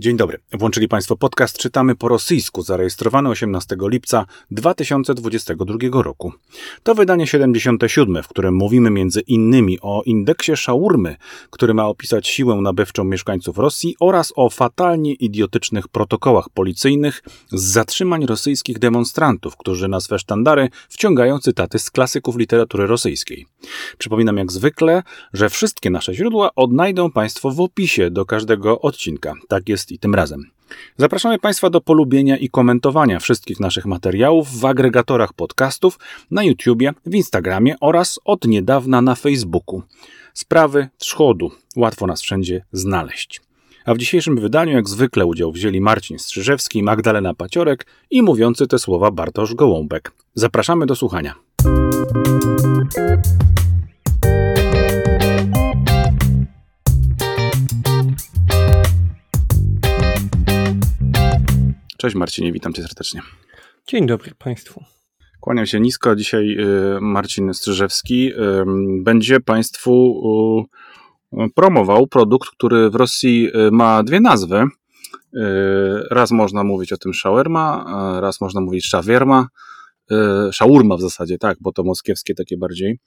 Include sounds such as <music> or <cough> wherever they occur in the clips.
Dzień dobry. Włączyli Państwo podcast Czytamy po rosyjsku, zarejestrowany 18 lipca 2022 roku. To wydanie 77, w którym mówimy między innymi o indeksie Szaurmy, który ma opisać siłę nabywczą mieszkańców Rosji oraz o fatalnie idiotycznych protokołach policyjnych z zatrzymań rosyjskich demonstrantów, którzy na swe sztandary wciągają cytaty z klasyków literatury rosyjskiej. Przypominam jak zwykle, że wszystkie nasze źródła odnajdą Państwo w opisie do każdego odcinka. Tak jest i tym razem. Zapraszamy Państwa do polubienia i komentowania wszystkich naszych materiałów w agregatorach podcastów, na YouTubie, w Instagramie oraz od niedawna na Facebooku. Sprawy wschodu. Łatwo nas wszędzie znaleźć. A w dzisiejszym wydaniu, jak zwykle, udział wzięli Marcin Strzyżewski, Magdalena Paciorek i mówiący te słowa Bartosz Gołąbek. Zapraszamy do słuchania. Cześć Marcinie, witam cię serdecznie. Dzień dobry Państwu. Kłaniam się nisko. Dzisiaj y, Marcin Strzyżewski y, będzie Państwu y, promował produkt, który w Rosji ma dwie nazwy. Raz można mówić o tym shawarma, raz można mówić szawierma. Szałurma w zasadzie, tak, bo to moskiewskie takie bardziej.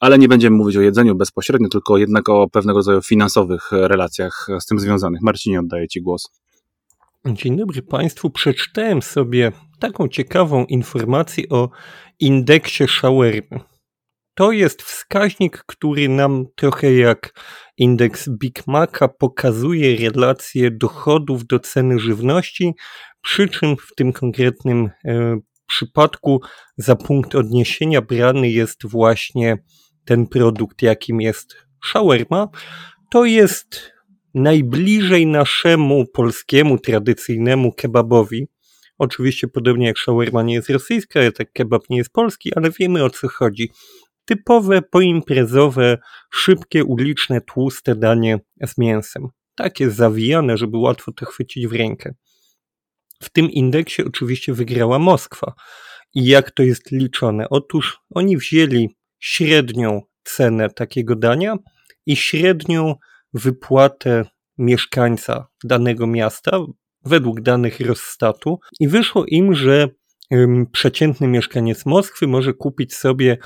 Ale nie będziemy mówić o jedzeniu bezpośrednio, tylko jednak o pewnego rodzaju finansowych relacjach z tym związanych. Marcinie, oddaję Ci głos. Dzień dobry Państwu. Przeczytałem sobie taką ciekawą informację o indeksie shawarmy. To jest wskaźnik, który nam trochę jak indeks Big Maca pokazuje relację dochodów do ceny żywności, przy czym w tym konkretnym e, przypadku za punkt odniesienia brany jest właśnie ten produkt, jakim jest shawarma. To jest najbliżej naszemu polskiemu, tradycyjnemu kebabowi. Oczywiście podobnie jak shawarma nie jest rosyjska, tak kebab nie jest polski, ale wiemy o co chodzi. Typowe, poimprezowe, szybkie, uliczne, tłuste danie z mięsem. Takie zawijane, żeby łatwo to chwycić w rękę. W tym indeksie oczywiście wygrała Moskwa. I jak to jest liczone? Otóż oni wzięli średnią cenę takiego dania i średnią wypłatę mieszkańca danego miasta według danych Rossstatu i wyszło im, że przeciętny mieszkaniec Moskwy może kupić sobie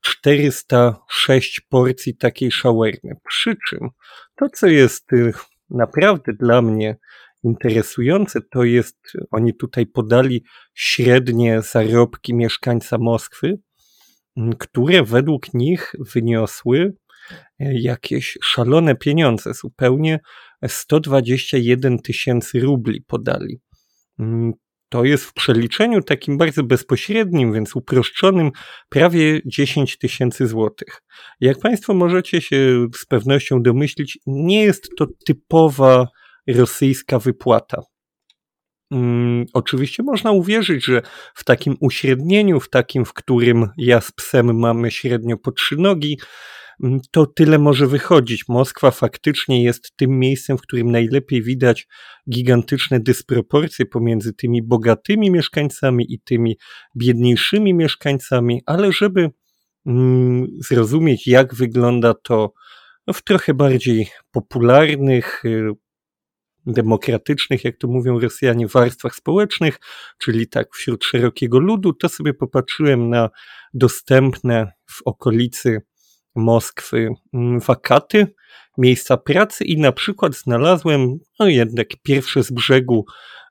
406 porcji takiej szawermy. Przy czym to, co jest y, naprawdę dla mnie interesujące, to jest, oni tutaj podali średnie zarobki mieszkańca Moskwy, które według nich wyniosły jakieś szalone pieniądze, zupełnie 121 tysięcy rubli podali. Mm, to jest w przeliczeniu takim bardzo bezpośrednim, więc uproszczonym, prawie 10 tysięcy złotych. Jak Państwo możecie się z pewnością domyślić, nie jest to typowa rosyjska wypłata. Hmm, oczywiście można uwierzyć, że w takim uśrednieniu, w takim, w którym ja z psem mamy średnio po trzy nogi, to tyle może wychodzić. Moskwa faktycznie jest tym miejscem, w którym najlepiej widać gigantyczne dysproporcje pomiędzy tymi bogatymi mieszkańcami i tymi biedniejszymi mieszkańcami, ale żeby mm, zrozumieć, jak wygląda to w trochę bardziej popularnych, y, demokratycznych, jak to mówią Rosjanie, warstwach społecznych, czyli tak wśród szerokiego ludu, to sobie popatrzyłem na dostępne w okolicy Moskwy. Mm, wakaty, miejsca pracy i na przykład znalazłem, no jednak pierwszy z brzegu,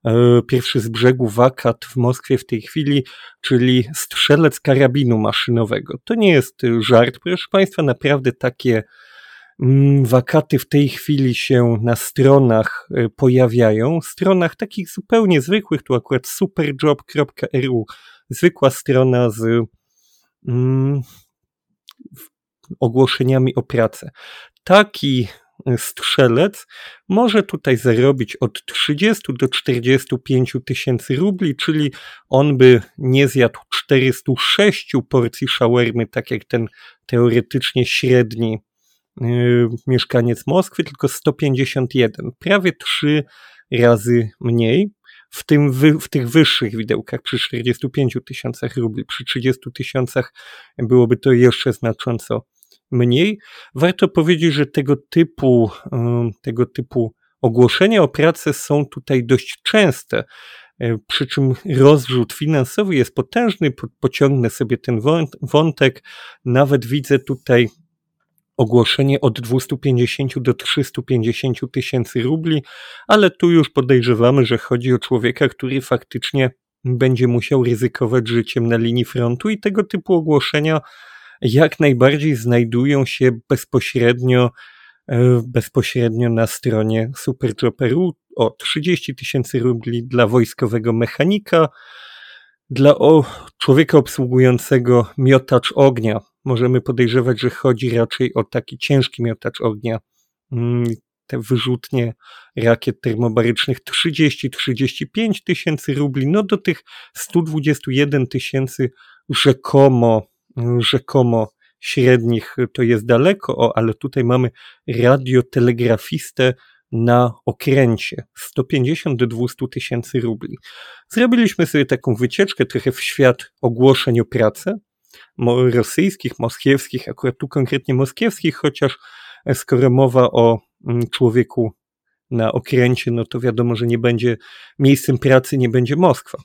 e, pierwszy z brzegu wakat w Moskwie w tej chwili, czyli strzelec karabinu maszynowego. To nie jest żart, proszę Państwa, naprawdę takie mm, wakaty w tej chwili się na stronach e, pojawiają, stronach takich zupełnie zwykłych, tu akurat superjob.ru, zwykła strona z mm, ogłoszeniami o pracę. Taki strzelec może tutaj zarobić od 30 do 45 tysięcy rubli, czyli on by nie zjadł 406 porcji shawarmy, tak jak ten teoretycznie średni yy, mieszkaniec Moskwy, tylko 151, prawie 3 razy mniej. W, tym wy, w tych wyższych widełkach przy 45 tysiącach rubli, przy 30 tysiącach byłoby to jeszcze znacząco mniej. Warto powiedzieć, że tego typu, tego typu ogłoszenia o pracę są tutaj dość częste. E, przy czym rozrzut finansowy jest potężny, pociągnę sobie ten wątek. Nawet widzę tutaj ogłoszenie od 250 do 350 tysięcy rubli, ale tu już podejrzewamy, że chodzi o człowieka, który faktycznie będzie musiał ryzykować życiem na linii frontu i tego typu ogłoszenia jak najbardziej znajdują się bezpośrednio e, bezpośrednio na stronie Superjoperu o 30 tysięcy rubli dla wojskowego mechanika, dla o, człowieka obsługującego miotacz ognia. Możemy podejrzewać, że chodzi raczej o taki ciężki miotacz ognia. Mm, te wyrzutnie rakiet termobarycznych 30-35 tysięcy rubli, no do tych 121 tysięcy rzekomo, rzekomo średnich to jest daleko, o, ale tutaj mamy radiotelegrafistę na okręcie 150 do 200 tysięcy rubli. Zrobiliśmy sobie taką wycieczkę trochę w świat ogłoszeń o pracę rosyjskich, moskiewskich, akurat tu konkretnie moskiewskich, chociaż e, skoro mowa o mm, człowieku na okręcie, no to wiadomo, że nie będzie miejscem pracy, nie będzie Moskwa.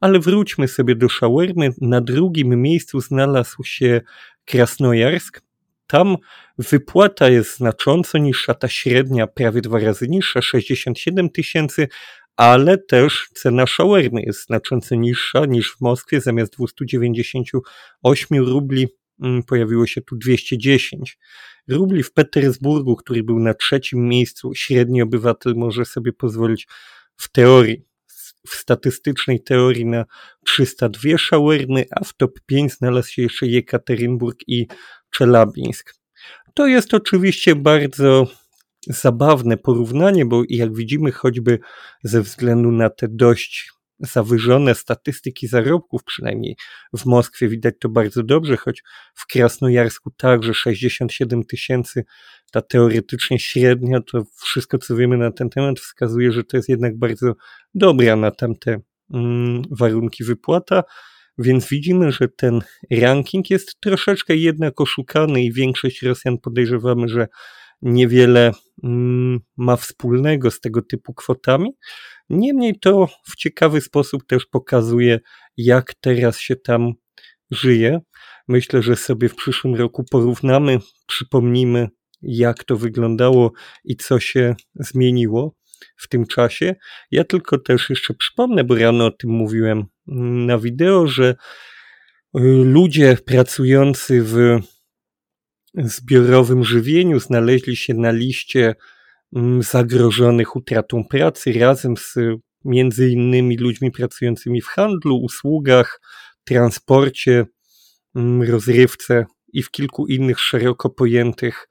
Ale wróćmy sobie do Szałermy. Na drugim miejscu znalazł się Krasnojarsk, tam wypłata jest znacząco niższa, ta średnia prawie dwa razy niższa, 67 tysięcy, ale też cena shawarmy jest znacząco niższa niż w Moskwie. Zamiast 298 rubli mm, pojawiło się tu 210 rubli. W Petersburgu, który był na trzecim miejscu, średni obywatel może sobie pozwolić w teorii w statystycznej teorii na 302 szawerny, a w top 5 znalazł się jeszcze Jekaterynburg i Czelabińsk. To jest oczywiście bardzo zabawne porównanie, bo jak widzimy, choćby ze względu na te dość zawyżone statystyki zarobków, przynajmniej w Moskwie widać to bardzo dobrze, choć w Krasnojarsku także 67 tysięcy, ta teoretycznie średnia, to wszystko co wiemy na ten temat wskazuje, że to jest jednak bardzo dobra na tamte mm, warunki wypłata. Więc widzimy, że ten ranking jest troszeczkę jednak oszukany i większość Rosjan podejrzewamy, że niewiele mm, ma wspólnego z tego typu kwotami. Niemniej to w ciekawy sposób też pokazuje, jak teraz się tam żyje. Myślę, że sobie w przyszłym roku porównamy, przypomnimy, jak to wyglądało i co się zmieniło w tym czasie. Ja tylko też jeszcze przypomnę, bo rano o tym mówiłem na wideo, że y, ludzie pracujący w zbiorowym żywieniu znaleźli się na liście mm, zagrożonych utratą pracy razem z między innymi ludźmi pracującymi w handlu, usługach, transporcie, mm, rozrywce i w kilku innych szeroko pojętych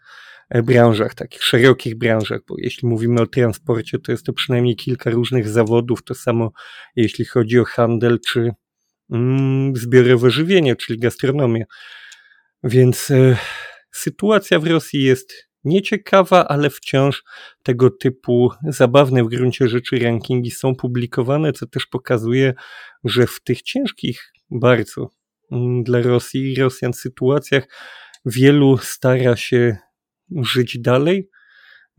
branżach, takich szerokich branżach, bo jeśli mówimy o transporcie, to jest to przynajmniej kilka różnych zawodów, to samo jeśli chodzi o handel czy mm, zbiorowe żywienie, czyli gastronomię. Więc e, sytuacja w Rosji jest nieciekawa, ale wciąż tego typu zabawne w gruncie rzeczy rankingi są publikowane, co też pokazuje, że w tych ciężkich bardzo mm, dla Rosji i Rosjan sytuacjach wielu stara się żyć dalej,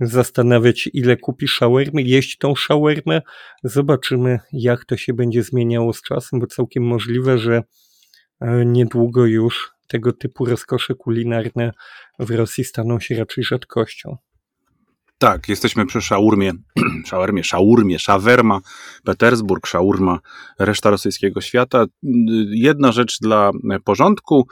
zastanawiać ile kupi shawarmy, jeść tą shawarmę. Zobaczymy jak to się będzie zmieniało z czasem, bo całkiem możliwe, że e, niedługo już tego typu rozkosze kulinarne w Rosji staną się raczej rzadkością. Tak, jesteśmy przy szaurmie, <clears throat> szaurmie, szaurmie, szawerma, Petersburg, szaurma, reszta rosyjskiego świata. Jedna rzecz dla porządku.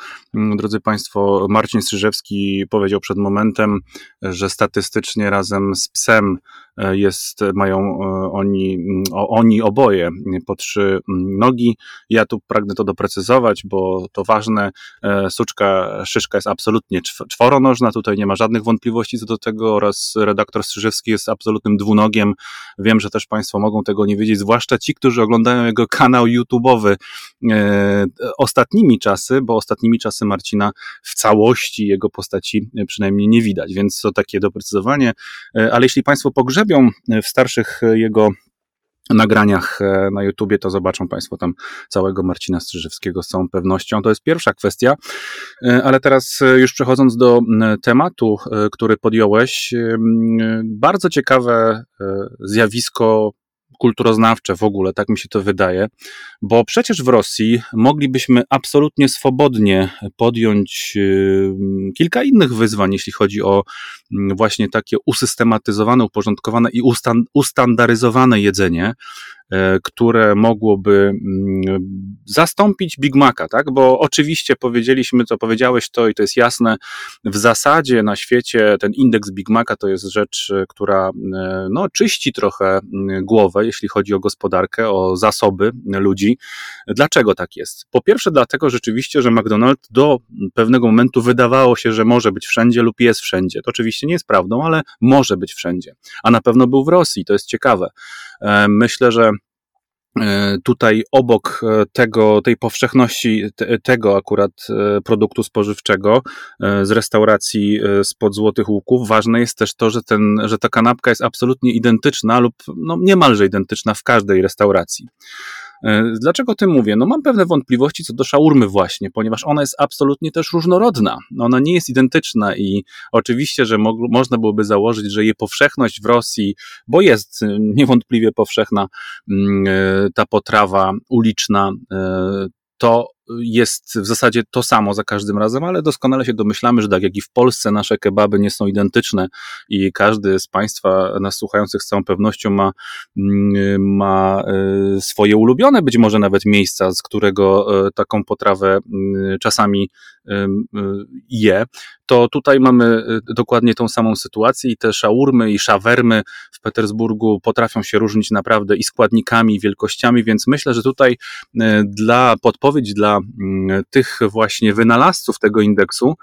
Drodzy Państwo, Marcin Strzyżewski powiedział przed momentem, że statystycznie razem z psem jest, mają e, oni, oni oboje po trzy nogi. Ja tu pragnę to doprecyzować, bo to ważne. E, suczka Szyszka jest absolutnie czworonożna, tutaj nie ma żadnych wątpliwości co do tego oraz redaktor Strzyżewski jest absolutnym dwunogiem. Wiem, że też Państwo mogą tego nie wiedzieć, zwłaszcza ci, którzy oglądają jego kanał YouTube'owy e, ostatnimi czasy, bo ostatnimi czasy Marcina w całości jego postaci przynajmniej nie widać, więc to takie doprecyzowanie. Ale jeśli Państwo pogrzebią w starszych jego nagraniach e, na YouTubie, to zobaczą Państwo tam całego Marcina Strzyżewskiego z całą pewnością. To jest pierwsza kwestia, e, ale teraz e, już przechodząc do tematu, który podjąłeś, bardzo ciekawe zjawisko kulturoznawcze w ogóle, tak mi się to wydaje, bo przecież w Rosji moglibyśmy absolutnie swobodnie podjąć y, kilka innych wyzwań, jeśli chodzi o mm, właśnie takie usystematyzowane, uporządkowane i ustandaryzowane jedzenie. E, które mogłoby mm, zastąpić Big Maca, tak? Bo oczywiście powiedzieliśmy, co powiedziałeś to i to jest jasne, w zasadzie na świecie ten indeks Big Maca to jest rzecz, e, która e, no, czyści trochę mm, głowę, jeśli chodzi o gospodarkę, o zasoby ludzi. Dlaczego tak jest? Po pierwsze dlatego rzeczywiście, że McDonald's do pewnego momentu wydawało się, że może być wszędzie lub jest wszędzie. To oczywiście nie jest prawdą, ale może być wszędzie. A na pewno był w Rosji, to jest ciekawe. Myślę, że tutaj obok e, tego, tej powszechności te, tego akurat e, produktu spożywczego z restauracji spod Złotych Łuków, ważne jest też to, że, ten, że ta kanapka jest absolutnie identyczna lub no, niemalże identyczna w każdej restauracji. E, dlaczego o tym mówię? No mam pewne wątpliwości co do szaurmy właśnie, ponieważ ona jest absolutnie też różnorodna. Ona nie jest identyczna i oczywiście, że mo można byłoby założyć, że jej powszechność w Rosji, bo jest e, niewątpliwie powszechna mm, e, ta potrawa uliczna, to jest w zasadzie to samo za każdym razem, ale doskonale się domyślamy, że tak jak i w Polsce nasze kebaby nie są identyczne i każdy z Państwa nas słuchających z całą pewnością ma, mm, ma e, swoje ulubione być może nawet miejsca, z którego e, taką potrawę mm, czasami e, je, to tutaj mamy dokładnie tą samą sytuację i te szałurmy i szawermy w Petersburgu potrafią się różnić naprawdę i składnikami, i wielkościami, więc myślę, że tutaj dla podpowiedź dla Mm, tych właśnie wynalazców tego indeksu,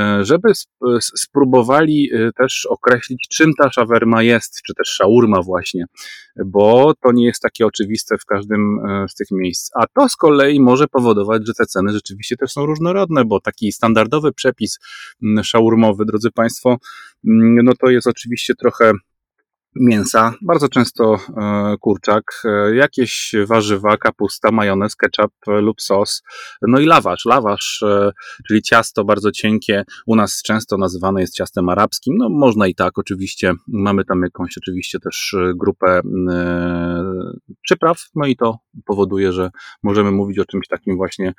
e, żeby spróbowali e, też określić, czym ta szawerma jest, czy też szaurma właśnie, bo to nie jest takie oczywiste w każdym e, z tych miejsc. A to z kolei może powodować, że te ceny rzeczywiście też są różnorodne, bo taki standardowy przepis mm, szaurmowy, drodzy Państwo, mm, no to jest oczywiście trochę mięsa, bardzo często e, kurczak, e, jakieś warzywa, kapusta, majonez, ketchup lub sos, no i lawasz. Lawasz, e, czyli ciasto bardzo cienkie, u nas często nazywane jest ciastem arabskim, no można i tak oczywiście, mamy tam jakąś oczywiście też grupę przypraw, no i to powoduje, że możemy mówić o czymś takim właśnie,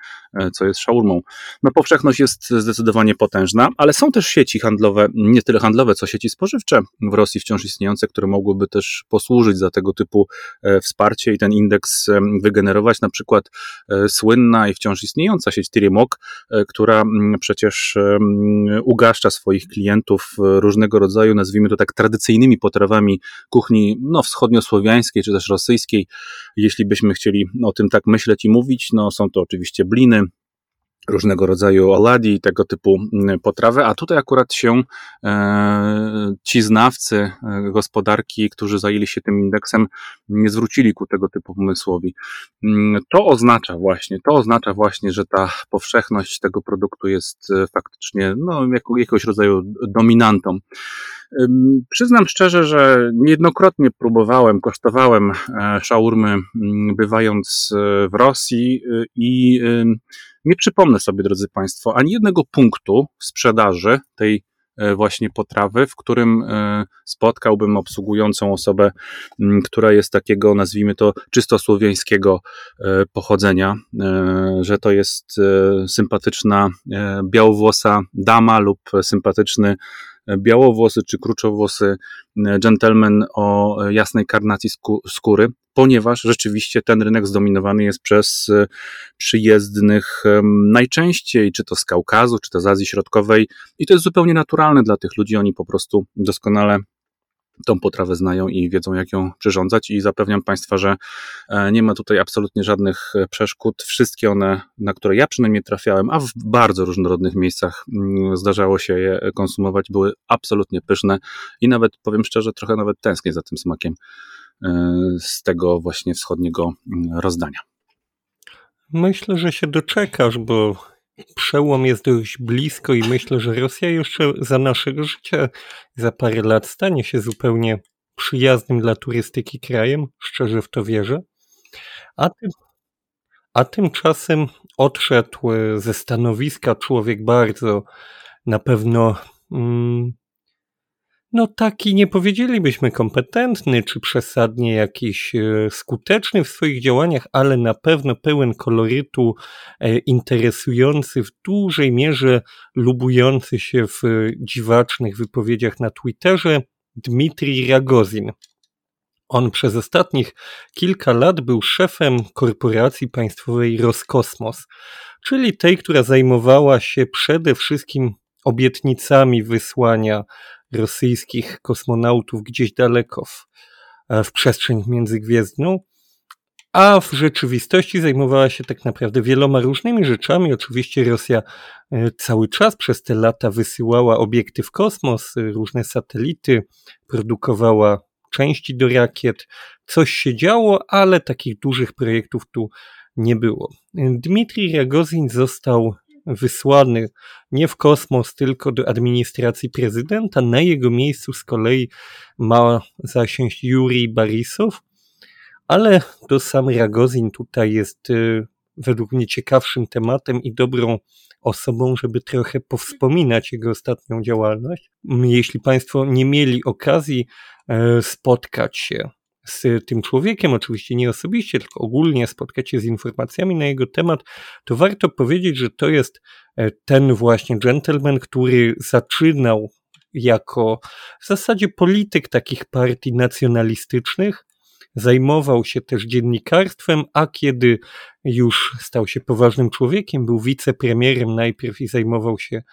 co jest szałurmą. No powszechność jest zdecydowanie potężna, ale są też sieci handlowe, nie tyle handlowe, co sieci spożywcze w Rosji wciąż istniejące, które które też posłużyć za tego typu e, wsparcie i ten indeks e, wygenerować. Na przykład e, słynna i wciąż istniejąca sieć Tirimok, która przecież ugaszcza swoich klientów różnego rodzaju, nazwijmy to tak, tradycyjnymi potrawami kuchni no, wschodniosłowiańskiej czy też rosyjskiej. Jeśli byśmy chcieli o tym tak myśleć i mówić, no są to oczywiście bliny, różnego rodzaju oladii i tego typu mm, potrawy, a tutaj akurat się e, ci znawcy e, gospodarki, którzy zajęli się tym indeksem, nie zwrócili ku tego typu pomysłowi. Mm, to oznacza właśnie, to oznacza właśnie, że ta powszechność tego produktu jest e, faktycznie no, jakiegoś rodzaju dominantą. Przyznam szczerze, że niejednokrotnie próbowałem, kosztowałem szaurmy, mm, bywając w Rosji i nie przypomnę sobie, drodzy Państwo, ani jednego punktu sprzedaży tej e, właśnie potrawy, w którym e, spotkałbym obsługującą osobę, która jest takiego, nazwijmy to, czysto słowiańskiego e, pochodzenia, że to jest sympatyczna białowłosa dama lub sympatyczny białowłosy czy kruczowłosy gentleman o jasnej karnacji skóry, ponieważ rzeczywiście ten rynek zdominowany jest przez e, przyjezdnych najczęściej, czy to z Kaukazu, czy to z Azji Środkowej. I to jest zupełnie naturalne dla tych ludzi, oni po prostu doskonale tą potrawę znają i wiedzą, jak ją przyrządzać, i zapewniam Państwa, że e, nie ma tutaj absolutnie żadnych e, przeszkód. Wszystkie one, na które ja przynajmniej trafiałem, a w bardzo różnorodnych miejscach mm, zdarzało się je konsumować, były absolutnie pyszne i nawet, powiem szczerze, trochę nawet tęsknię za tym smakiem e, z tego właśnie wschodniego mm, rozdania. Myślę, że się doczekasz, bo przełom jest dość blisko i myślę, że Rosja jeszcze za naszego życia za parę lat stanie się zupełnie przyjaznym dla turystyki krajem, szczerze w to wierzę. A, tym, a tymczasem odszedł ze stanowiska człowiek bardzo na pewno mm, no taki nie powiedzielibyśmy kompetentny, czy przesadnie jakiś e, skuteczny w swoich działaniach, ale na pewno pełen kolorytu, e, interesujący, w dużej mierze lubujący się w dziwacznych wypowiedziach na Twitterze, Dmitrij Ragozin. On przez ostatnich kilka lat był szefem korporacji państwowej Roskosmos, czyli tej, która zajmowała się przede wszystkim obietnicami wysłania rosyjskich kosmonautów gdzieś daleko w, e, w przestrzeń międzygwiezdną, a w rzeczywistości zajmowała się tak naprawdę wieloma różnymi rzeczami. Oczywiście Rosja e, cały czas przez te lata wysyłała obiekty w kosmos, e, różne satelity, produkowała części do rakiet. Coś się działo, ale takich dużych projektów tu nie było. Dmitrij Ragozin został wysłany nie w kosmos, tylko do administracji prezydenta. Na jego miejscu z kolei ma zasiąść Jurij Barisow, ale to sam Ragozin tutaj jest y, według mnie ciekawszym tematem i dobrą osobą, żeby trochę powspominać jego ostatnią działalność. Jeśli Państwo nie mieli okazji e, spotkać się z tym człowiekiem, oczywiście nie osobiście, tylko ogólnie spotkać się z informacjami na jego temat, to warto powiedzieć, że to jest e, ten właśnie gentleman, który zaczynał jako w zasadzie polityk takich partii nacjonalistycznych, zajmował się też dziennikarstwem, a kiedy już stał się poważnym człowiekiem, był wicepremierem najpierw i zajmował się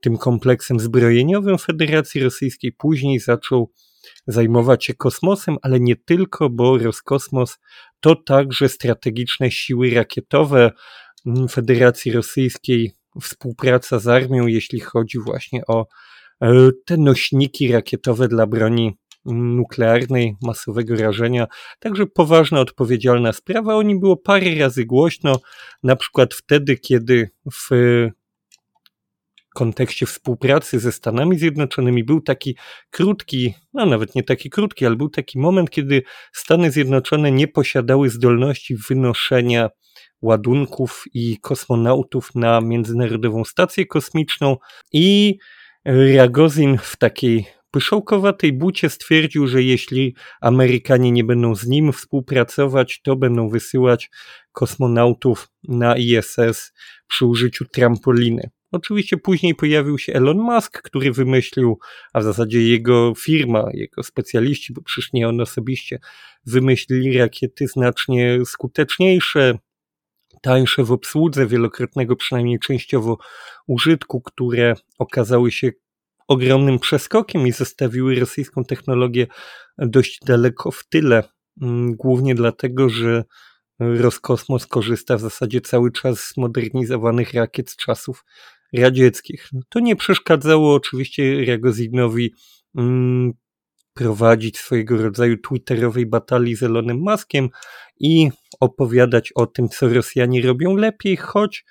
tym kompleksem zbrojeniowym Federacji Rosyjskiej, później zaczął zajmować się kosmosem, ale nie tylko, bo Roskosmos to także strategiczne siły rakietowe Federacji Rosyjskiej, współpraca z armią, jeśli chodzi właśnie o e, te nośniki rakietowe dla broni nuklearnej, masowego rażenia. Także poważna, odpowiedzialna sprawa. O nim było parę razy głośno, na przykład wtedy, kiedy w kontekście współpracy ze Stanami Zjednoczonymi był taki krótki, no nawet nie taki krótki, ale był taki moment, kiedy Stany Zjednoczone nie posiadały zdolności wynoszenia ładunków i kosmonautów na Międzynarodową Stację Kosmiczną i Ragozin w takiej pyszołkowatej bucie stwierdził, że jeśli Amerykanie nie będą z nim współpracować, to będą wysyłać kosmonautów na ISS przy użyciu trampoliny. Oczywiście później pojawił się Elon Musk, który wymyślił, a w zasadzie jego firma, jego specjaliści, bo przecież nie on osobiście, wymyślili rakiety znacznie skuteczniejsze, tańsze w obsłudze, wielokrotnego przynajmniej częściowo użytku, które okazały się ogromnym przeskokiem i zostawiły rosyjską technologię dość daleko w tyle. Mm, głównie dlatego, że Roskosmos korzysta w zasadzie cały czas z modernizowanych rakiet z czasów radzieckich. To nie przeszkadzało oczywiście Ragozinowi mm, prowadzić swojego rodzaju twitterowej batalii z Elonem Maskiem i opowiadać o tym, co Rosjanie robią lepiej, choć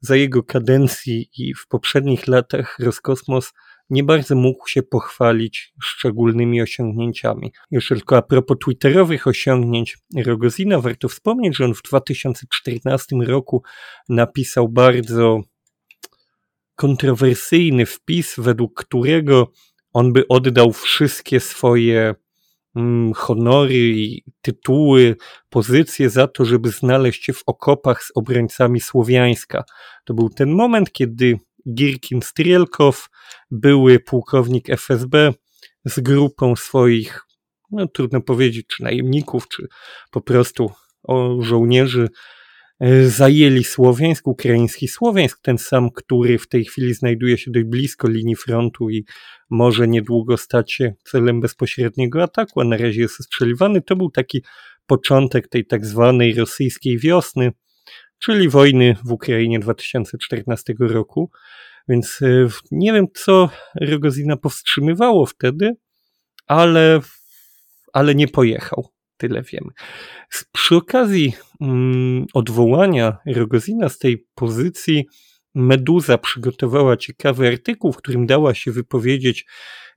za jego kadencji i w poprzednich latach Roskosmos nie bardzo mógł się pochwalić szczególnymi osiągnięciami. Jeszcze tylko a propos twitterowych osiągnięć Rogozina, warto wspomnieć, że on w 2014 roku napisał bardzo kontrowersyjny wpis, według którego on by oddał wszystkie swoje mm, honory tytuły, pozycje za to, żeby znaleźć się w okopach z obrońcami Słowiańska. To był ten moment, kiedy Girkin Strielkow, były pułkownik FSB, z grupą swoich, no trudno powiedzieć, czy najemników, czy po prostu żołnierzy, zajęli Słowiańsk, ukraiński Słowiańsk, ten sam, który w tej chwili znajduje się dość blisko linii frontu i może niedługo stać się celem bezpośredniego ataku, a na razie jest ostrzeliwany. To był taki początek tej tak zwanej rosyjskiej wiosny, czyli wojny w Ukrainie 2014 roku. Więc e, nie wiem, co Rogozina powstrzymywało wtedy, ale, ale nie pojechał. Tyle wiemy. Przy okazji mm, odwołania Rogozina z tej pozycji Meduza przygotowała ciekawy artykuł, w którym dała się wypowiedzieć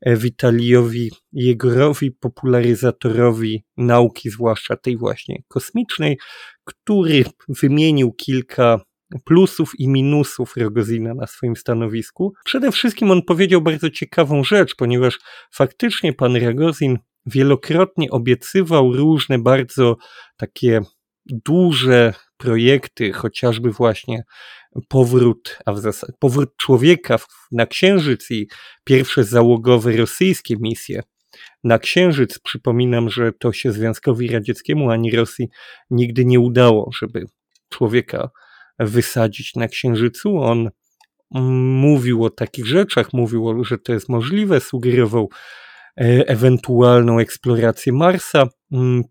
Witaliowi Jegorowi, popularyzatorowi nauki, zwłaszcza tej właśnie kosmicznej, który wymienił kilka plusów i minusów Rogozina na swoim stanowisku. Przede wszystkim on powiedział bardzo ciekawą rzecz, ponieważ faktycznie pan Rogozin wielokrotnie obiecywał różne bardzo takie duże projekty, chociażby właśnie powrót, a w zasadzie powrót człowieka na Księżyc i pierwsze załogowe rosyjskie misje na Księżyc. Przypominam, że to się Związkowi Radzieckiemu ani Rosji nigdy nie udało, żeby człowieka wysadzić na Księżycu. On mówił o takich rzeczach, mówił, że to jest możliwe, sugerował ewentualną eksplorację Marsa. Mm,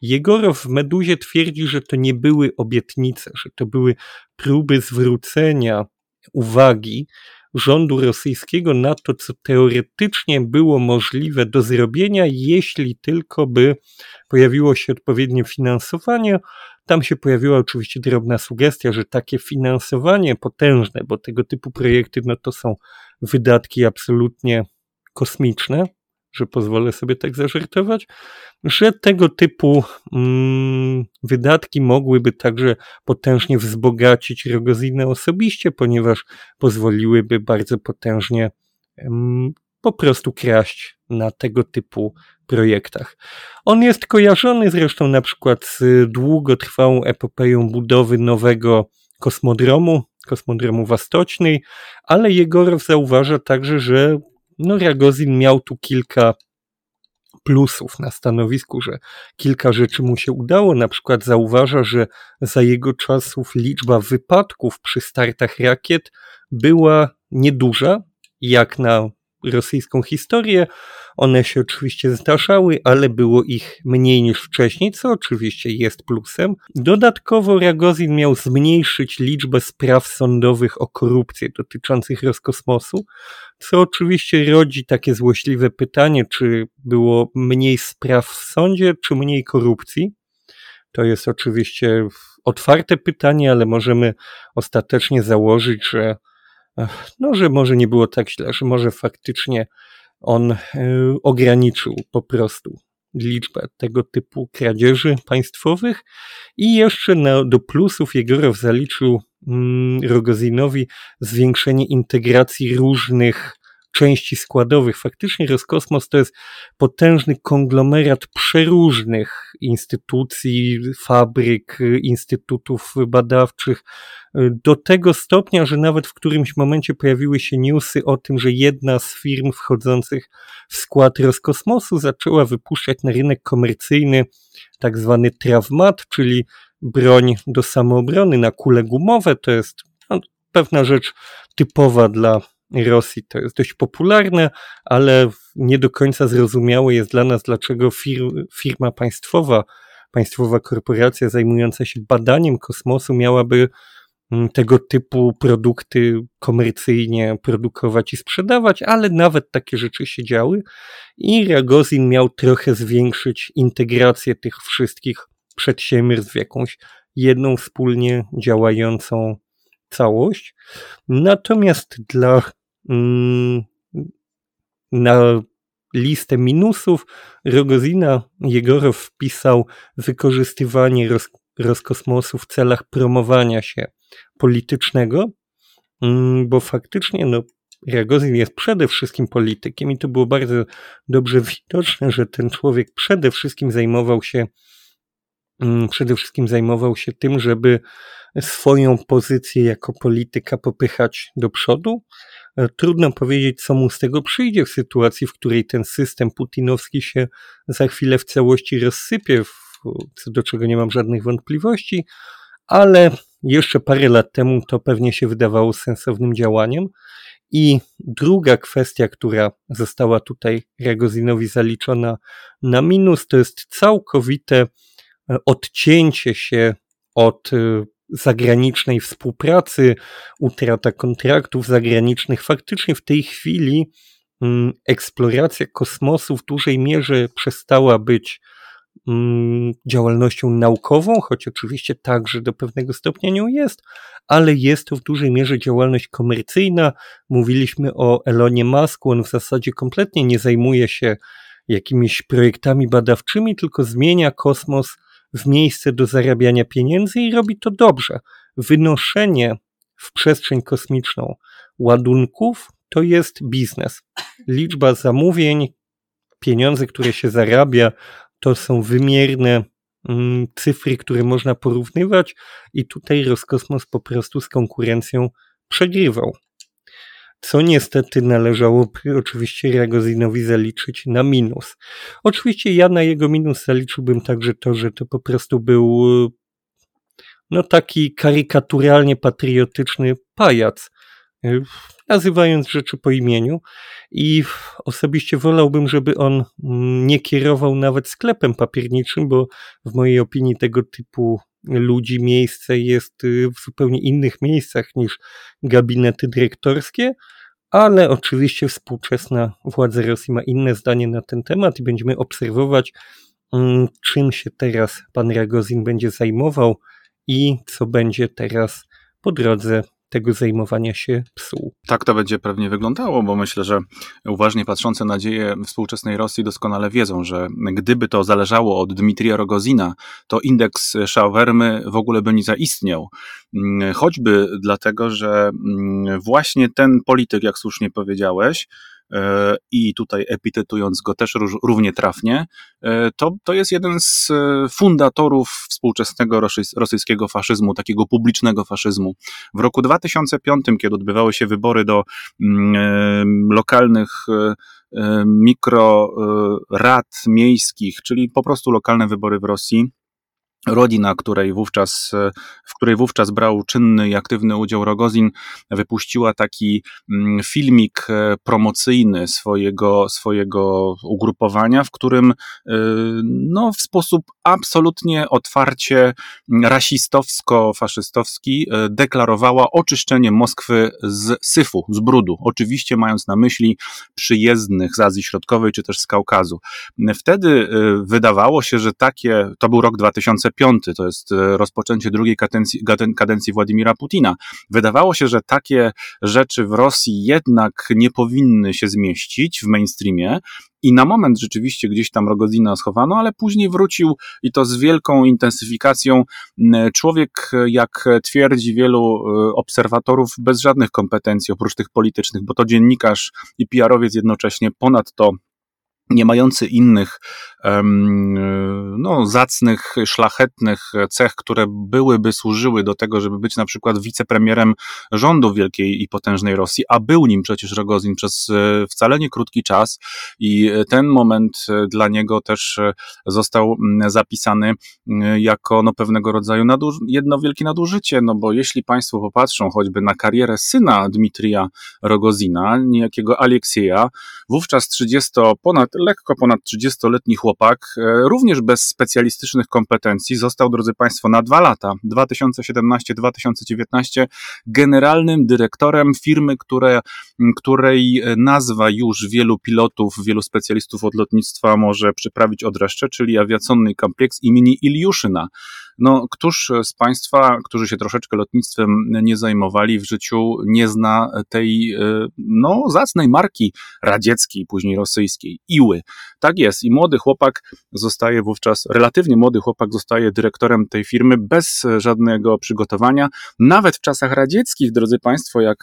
Jegorow w Meduzie twierdzi, że to nie były obietnice, że to były próby zwrócenia uwagi rządu rosyjskiego na to, co teoretycznie było możliwe do zrobienia, jeśli tylko by pojawiło się odpowiednie finansowanie. Tam się pojawiła oczywiście drobna sugestia, że takie finansowanie potężne, bo tego typu projekty no to są wydatki absolutnie kosmiczne, że pozwolę sobie tak zażartować, że tego typu mm, wydatki mogłyby także potężnie wzbogacić Rogozinę osobiście, ponieważ pozwoliłyby bardzo potężnie mm, po prostu kraść na tego typu projektach. On jest kojarzony zresztą na przykład z długotrwałą epopeją budowy nowego kosmodromu, kosmodromu Wastocznej, ale Jegorow zauważa także, że no Ragozin miał tu kilka plusów na stanowisku, że kilka rzeczy mu się udało. Na przykład zauważa, że za jego czasów liczba wypadków przy startach rakiet była nieduża, jak na rosyjską historię. One się oczywiście zdarzały, ale było ich mniej niż wcześniej, co oczywiście jest plusem. Dodatkowo Ragozin miał zmniejszyć liczbę spraw sądowych o korupcję dotyczących Roskosmosu, co oczywiście rodzi takie złośliwe pytanie, czy było mniej spraw w sądzie, czy mniej korupcji. To jest oczywiście otwarte pytanie, ale możemy ostatecznie założyć, że no, że może nie było tak źle, że może faktycznie on e, ograniczył po prostu liczbę tego typu kradzieży państwowych i jeszcze na, do plusów Jegorow zaliczył mm, Rogozinowi zwiększenie integracji różnych części składowych. Faktycznie Roskosmos to jest potężny konglomerat przeróżnych instytucji, fabryk, instytutów badawczych, do tego stopnia, że nawet w którymś momencie pojawiły się newsy o tym, że jedna z firm wchodzących w skład Roskosmosu zaczęła wypuszczać na rynek komercyjny tak zwany trawmat, czyli broń do samoobrony na kule gumowe. To jest no, pewna rzecz typowa dla Rosji to jest dość popularne, ale nie do końca zrozumiałe jest dla nas, dlaczego fir firma państwowa, państwowa korporacja zajmująca się badaniem kosmosu miałaby mm, tego typu produkty komercyjnie produkować i sprzedawać, ale nawet takie rzeczy się działy i Ragozin miał trochę zwiększyć integrację tych wszystkich przedsiębiorstw w jakąś jedną wspólnie działającą całość. Natomiast dla na listę minusów Rogozina Jegorow wpisał wykorzystywanie roz, w celach promowania się politycznego, mm, bo faktycznie no, Rogozin jest przede wszystkim politykiem i to było bardzo dobrze widoczne, że ten człowiek przede wszystkim zajmował się mm, przede wszystkim zajmował się tym, żeby swoją pozycję jako polityka popychać do przodu, E, trudno powiedzieć, co mu z tego przyjdzie w sytuacji, w której ten system putinowski się za chwilę w całości rozsypie, co do czego nie mam żadnych wątpliwości, ale jeszcze parę lat temu to pewnie się wydawało sensownym działaniem. I druga kwestia, która została tutaj Ragozinowi zaliczona na minus, to jest całkowite odcięcie się od e, zagranicznej współpracy, utrata kontraktów zagranicznych. Faktycznie w tej chwili mm, eksploracja kosmosu w dużej mierze przestała być mm, działalnością naukową, choć oczywiście także do pewnego stopnia nią jest, ale jest to w dużej mierze działalność komercyjna. Mówiliśmy o Elonie Musku, on w zasadzie kompletnie nie zajmuje się jakimiś projektami badawczymi, tylko zmienia kosmos w miejsce do zarabiania pieniędzy i robi to dobrze. Wynoszenie w przestrzeń kosmiczną ładunków to jest biznes. Liczba zamówień, pieniądze, które się zarabia, to są wymierne mm, cyfry, które można porównywać, i tutaj Roskosmos po prostu z konkurencją przegrywał. Co niestety należało oczywiście Ragozinowi zaliczyć na minus. Oczywiście ja na jego minus zaliczyłbym także to, że to po prostu był no taki karykaturalnie patriotyczny pajac, y, nazywając rzeczy po imieniu i osobiście wolałbym, żeby on mm, nie kierował nawet sklepem papierniczym, bo w mojej opinii tego typu ludzi miejsce jest y, w zupełnie innych miejscach niż gabinety dyrektorskie, ale oczywiście współczesna władza Rosji ma inne zdanie na ten temat i będziemy obserwować, mm, czym się teraz pan Ragozin będzie zajmował i co będzie teraz po drodze tego zajmowania się psuł. Tak to będzie pewnie wyglądało, bo myślę, że uważnie patrzące na dzieje współczesnej Rosji doskonale wiedzą, że gdyby to zależało od Dmitrija Rogozina, to indeks Szauwermy w ogóle by nie zaistniał. Mm, choćby dlatego, że mm, właśnie ten polityk, jak słusznie powiedziałeś, i tutaj epitetując go też równie trafnie, e, to, to jest jeden z e, fundatorów współczesnego rosyjskiego faszyzmu, takiego publicznego faszyzmu. W roku 2005, kiedy odbywały się wybory do mm, lokalnych mikrorad miejskich, czyli po prostu lokalne wybory w Rosji, Rodzina, której wówczas, w której wówczas brał czynny i aktywny udział Rogozin, wypuściła taki mm, filmik e, promocyjny swojego, swojego ugrupowania, w którym e, no, w sposób absolutnie otwarcie rasistowsko-faszystowski e, deklarowała oczyszczenie Moskwy z syfu, z brudu. Oczywiście mając na myśli przyjezdnych z Azji Środkowej czy też z Kaukazu. Wtedy wydawało się, że takie, to był rok 2000 2005, to jest e, rozpoczęcie drugiej kadencji, kadencji Władimira Putina. Wydawało się, że takie rzeczy w Rosji jednak nie powinny się zmieścić w mainstreamie, i na moment rzeczywiście gdzieś tam Rogozina schowano, ale później wrócił i to z wielką intensyfikacją. Człowiek, jak twierdzi wielu e, obserwatorów, bez żadnych kompetencji oprócz tych politycznych, bo to dziennikarz i PR-owiec jednocześnie, ponadto nie mający innych no, zacnych, szlachetnych cech, które byłyby służyły do tego, żeby być na przykład wicepremierem rządu wielkiej i potężnej Rosji, a był nim przecież Rogozin przez e, wcale nie krótki czas i ten moment e, dla niego też e, został zapisany jako no, pewnego rodzaju naduż jedno wielkie nadużycie, no bo jeśli Państwo popatrzą choćby na karierę syna Dmitrija Rogozina, niejakiego Aleksieja, wówczas 30 ponad lekko ponad 30-letni chłopak, e, również bez specjalistycznych kompetencji, został, drodzy Państwo, na dwa lata, 2017-2019, generalnym dyrektorem firmy, które, której nazwa już wielu pilotów, wielu specjalistów od lotnictwa może przyprawić od reszty, czyli awiacyjny kompleks imieni Iliuszyna. No, któż z Państwa, którzy się troszeczkę lotnictwem nie zajmowali w życiu, nie zna tej, e, no, zacnej marki radzieckiej, później rosyjskiej, Iły. Tak jest. I młody chłopak zostaje wówczas, relatywnie młody chłopak zostaje dyrektorem tej firmy bez żadnego przygotowania. Nawet w czasach radzieckich, drodzy Państwo, jak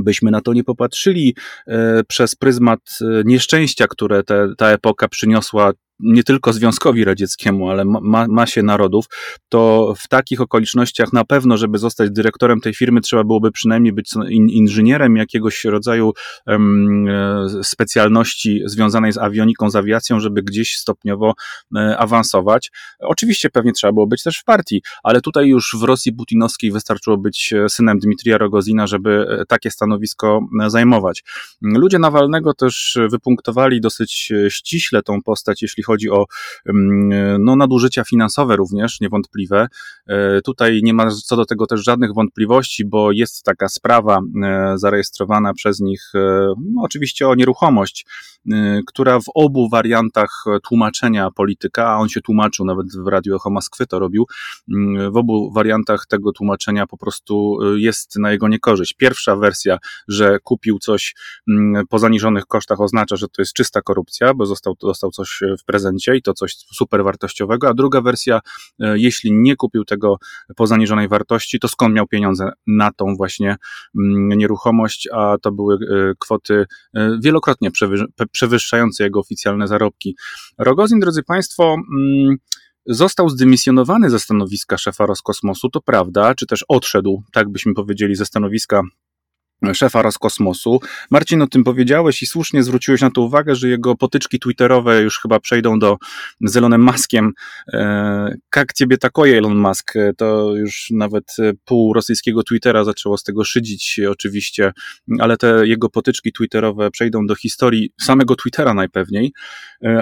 byśmy na to nie popatrzyli e, przez pryzmat e, nieszczęścia, które te, ta epoka przyniosła nie tylko Związkowi Radzieckiemu, ale ma, masie narodów, to w takich okolicznościach na pewno, żeby zostać dyrektorem tej firmy, trzeba byłoby przynajmniej być in, inżynierem jakiegoś rodzaju um, specjalności związanej z awioniką, z awiacją, żeby gdzieś stopniowo e, awansować. Oczywiście pewnie trzeba było być też w partii, ale tutaj już w Rosji putinowskiej wystarczyło być e, synem Dmitrija Rogozina, żeby takie stanowisko zajmować. Ludzie Nawalnego też wypunktowali dosyć ściśle tą postać, jeśli chodzi o no, nadużycia finansowe również, niewątpliwe. Tutaj nie ma co do tego też żadnych wątpliwości, bo jest taka sprawa zarejestrowana przez nich, no, oczywiście o nieruchomość, która w obu wariantach tłumaczenia polityka, a on się tłumaczył nawet w Radiu Echo Moskwy to robił, w obu wariantach tego tłumaczenia po prostu jest na jego niekorzyść. Pierwsza wersja, że kupił coś po zaniżonych kosztach oznacza, że to jest czysta korupcja, bo został, dostał coś w prezencie i to coś super wartościowego, a druga wersja, e, jeśli nie kupił tego po zaniżonej wartości, to skąd miał pieniądze na tą właśnie nieruchomość, a to były e, kwoty e, wielokrotnie przewyższające jego oficjalne zarobki. Rogozin, drodzy Państwo, Został zdymisjonowany ze stanowiska szefa Roskosmosu, to prawda, czy też odszedł, tak byśmy powiedzieli, ze stanowiska szefa Roskosmosu. Marcin, o tym powiedziałeś i słusznie zwróciłeś na to uwagę, że jego potyczki twitterowe już chyba przejdą do z Elonem Muskiem. Jak ciebie takoje Elon Musk? To już nawet pół rosyjskiego Twittera zaczęło z tego szydzić oczywiście, ale te jego potyczki twitterowe przejdą do historii samego Twittera najpewniej.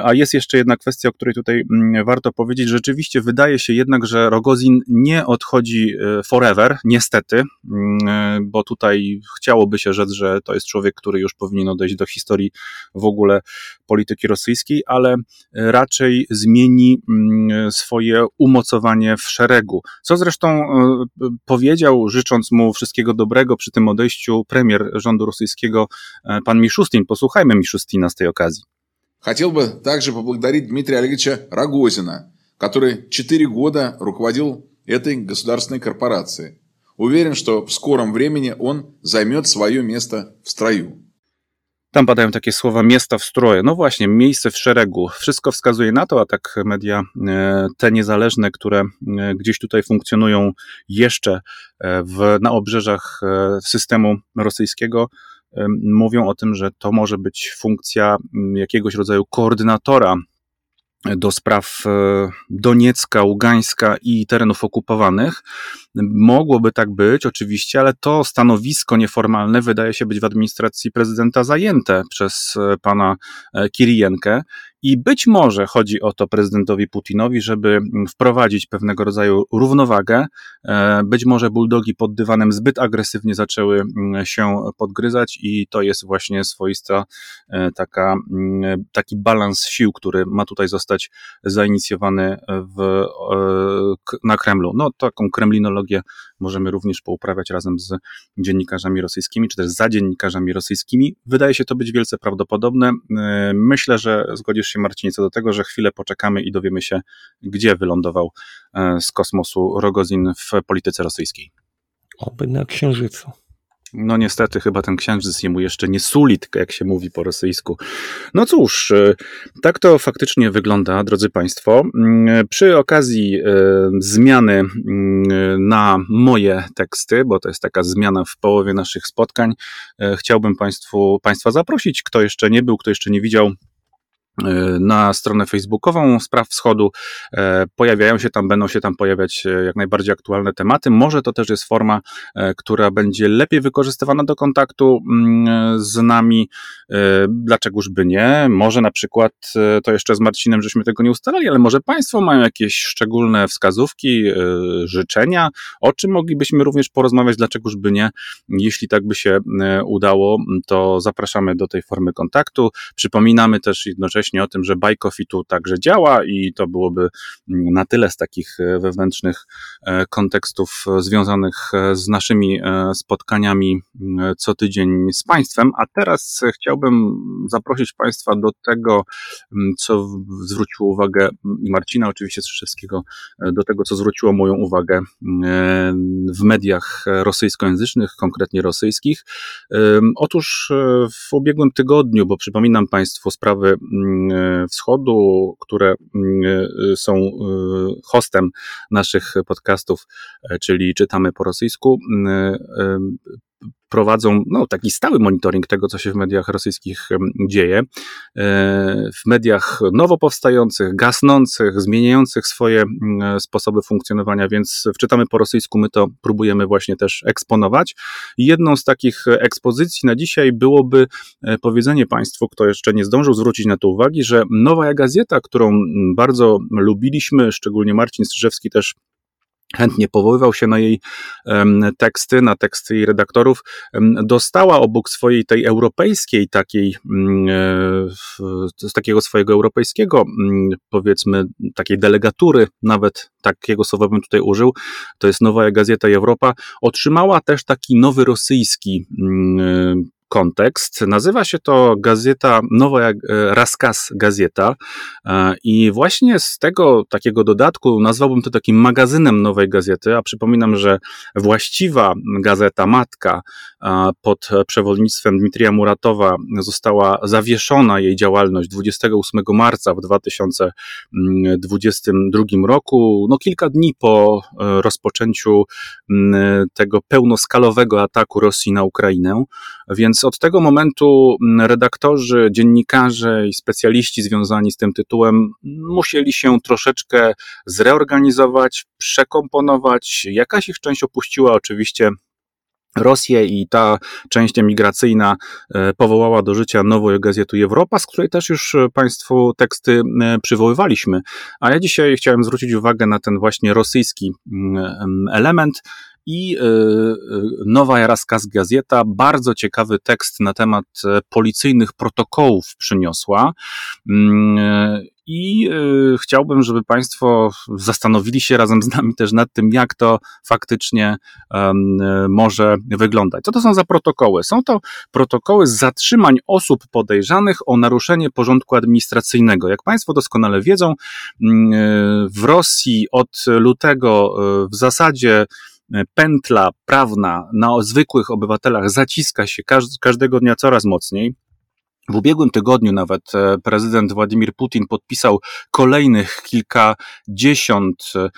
A jest jeszcze jedna kwestia, o której tutaj mm, warto powiedzieć. Rzeczywiście wydaje się jednak, że Rogozin nie odchodzi e, forever, niestety, mm, bo tutaj chciałoby się rzec, że to jest człowiek, który już powinien odejść do historii w ogóle polityki rosyjskiej, ale raczej zmieni mm, swoje umocowanie w szeregu. Co zresztą e, powiedział, życząc mu wszystkiego dobrego przy tym odejściu premier rządu rosyjskiego, e, pan Miszustin. Posłuchajmy Miszustina z tej okazji. Хотел бы также поблагодарить Дмитрия Олеговича Рогозина, который четыре года руководил этой государственной корпорацией. Уверен, что в скором времени он zajmie swoje miejsce w stroju. Tam padają takie słowa miasta w stroje. No właśnie, miejsce w szeregu. Wszystko wskazuje na to, a tak media e, te niezależne, które e, gdzieś tutaj funkcjonują jeszcze e, w, na obrzeżach systemu rosyjskiego, mówią o tym, że to może być funkcja jakiegoś rodzaju koordynatora do spraw e, Doniecka, Ługańska i terenów okupowanych. Mogłoby tak być, oczywiście, ale to stanowisko nieformalne wydaje się być w administracji prezydenta zajęte przez e, pana e, Kirijenkę i być może chodzi o to prezydentowi Putinowi, żeby wprowadzić pewnego rodzaju równowagę. E, być może buldogi pod dywanem zbyt agresywnie zaczęły mm, się podgryzać, i to jest właśnie swoista e, taka, mm, taki balans sił, który ma tutaj zostać zainicjowany w, e, na Kremlu. No, taką kremlinologię możemy również pouprawiać razem z dziennikarzami rosyjskimi, czy też za dziennikarzami rosyjskimi. Wydaje się to być wielce prawdopodobne. Myślę, że zgodzisz się się Marcinie co do tego, że chwilę poczekamy i dowiemy się, gdzie wylądował e, z kosmosu Rogozin w polityce rosyjskiej. Oby na Księżycu. No niestety chyba ten księżyc jemu jeszcze nie suli, tylko jak się mówi po rosyjsku. No cóż, e, tak to faktycznie wygląda, drodzy Państwo. Mm, przy okazji e, zmiany mm, na moje teksty, bo to jest taka zmiana w połowie naszych spotkań, chciałbym Państwu, Państwa zaprosić, kto jeszcze nie był, kto jeszcze nie widział E, na stronę facebookową Spraw Wschodu. E, pojawiają się tam, będą się tam pojawiać e, jak najbardziej aktualne tematy. Może to też jest forma, która będzie lepiej wykorzystywana do kontaktu mm, z nami. Dlaczegoż by nie? Może na przykład, to jeszcze z Marcinem żeśmy tego nie ustalali, ale może Państwo mają jakieś szczególne wskazówki, życzenia, o czym moglibyśmy również porozmawiać, dlaczegoż by nie? Jeśli tak by się udało, to zapraszamy do tej formy kontaktu. Przypominamy też jednocześnie, wcześniej o tym, że Buy Coffee tu także działa i to byłoby mm, na tyle z takich e, wewnętrznych e, kontekstów e, związanych z naszymi spotkaniami mm, co tydzień z Państwem. A teraz chciałbym zaprosić Państwa do tego, mm, co zwróciło uwagę i Marcina oczywiście Strzyszewskiego, do tego, co zwróciło moją uwagę w mediach rosyjskojęzycznych, konkretnie rosyjskich. Otóż w ubiegłym tygodniu, bo przypominam Państwu sprawy wschodu, które e, są e, hostem naszych podcastów, czyli czytamy po rosyjsku. Prowadzą no, taki stały monitoring tego, co się w mediach rosyjskich dzieje. W mediach nowo powstających, gasnących, zmieniających swoje sposoby funkcjonowania, więc wczytamy po rosyjsku, my to próbujemy właśnie też eksponować. Jedną z takich ekspozycji na dzisiaj byłoby powiedzenie Państwu, kto jeszcze nie zdążył zwrócić na to uwagi, że Nowa Gazeta, którą bardzo lubiliśmy, szczególnie Marcin Strzyżewski też chętnie powoływał się na jej teksty, na teksty jej redaktorów, dostała obok swojej tej europejskiej takiej, mm, e, z takiego swojego europejskiego, mm, powiedzmy, takiej delegatury, nawet takiego słowa bym tutaj użył, to jest Nowa Gazeta Europa, otrzymała też taki nowy rosyjski mm, kontekst. Nazywa się to gazeta, nowa e, Raskas Gazeta e, i właśnie z tego takiego dodatku nazwałbym to takim magazynem nowej gazety, a przypominam, że właściwa gazeta, matka e, pod przewodnictwem Dmitrija Muratowa została zawieszona jej działalność 28 marca w 2022 roku, no kilka dni po rozpoczęciu tego pełnoskalowego ataku Rosji na Ukrainę, więc od tego momentu mm, redaktorzy, dziennikarze i specjaliści związani z tym tytułem musieli się troszeczkę zreorganizować, przekomponować. Jakaś ich część opuściła oczywiście Rosję i ta część emigracyjna e, powołała do życia nową gazetę Europa, z której też już e, Państwu teksty e, przywoływaliśmy. A ja dzisiaj chciałem zwrócić uwagę na ten właśnie rosyjski mm, element, i e, e, Nowa Jaraskaz Gazeta bardzo ciekawy tekst na temat e, policyjnych protokołów przyniosła. Mm, I chciałbym, żeby Państwo zastanowili się razem z nami też nad tym, jak to faktycznie może wyglądać. Co to są za protokoły? Są to protokoły zatrzymań osób podejrzanych o naruszenie porządku administracyjnego. Jak Państwo doskonale wiedzą, mm, w Rosji od lutego w zasadzie pętla prawna na zwykłych obywatelach zaciska się każdego dnia coraz mocniej. W ubiegłym tygodniu nawet e, prezydent Władimir Putin podpisał kolejnych kilkadziesiąt e, e,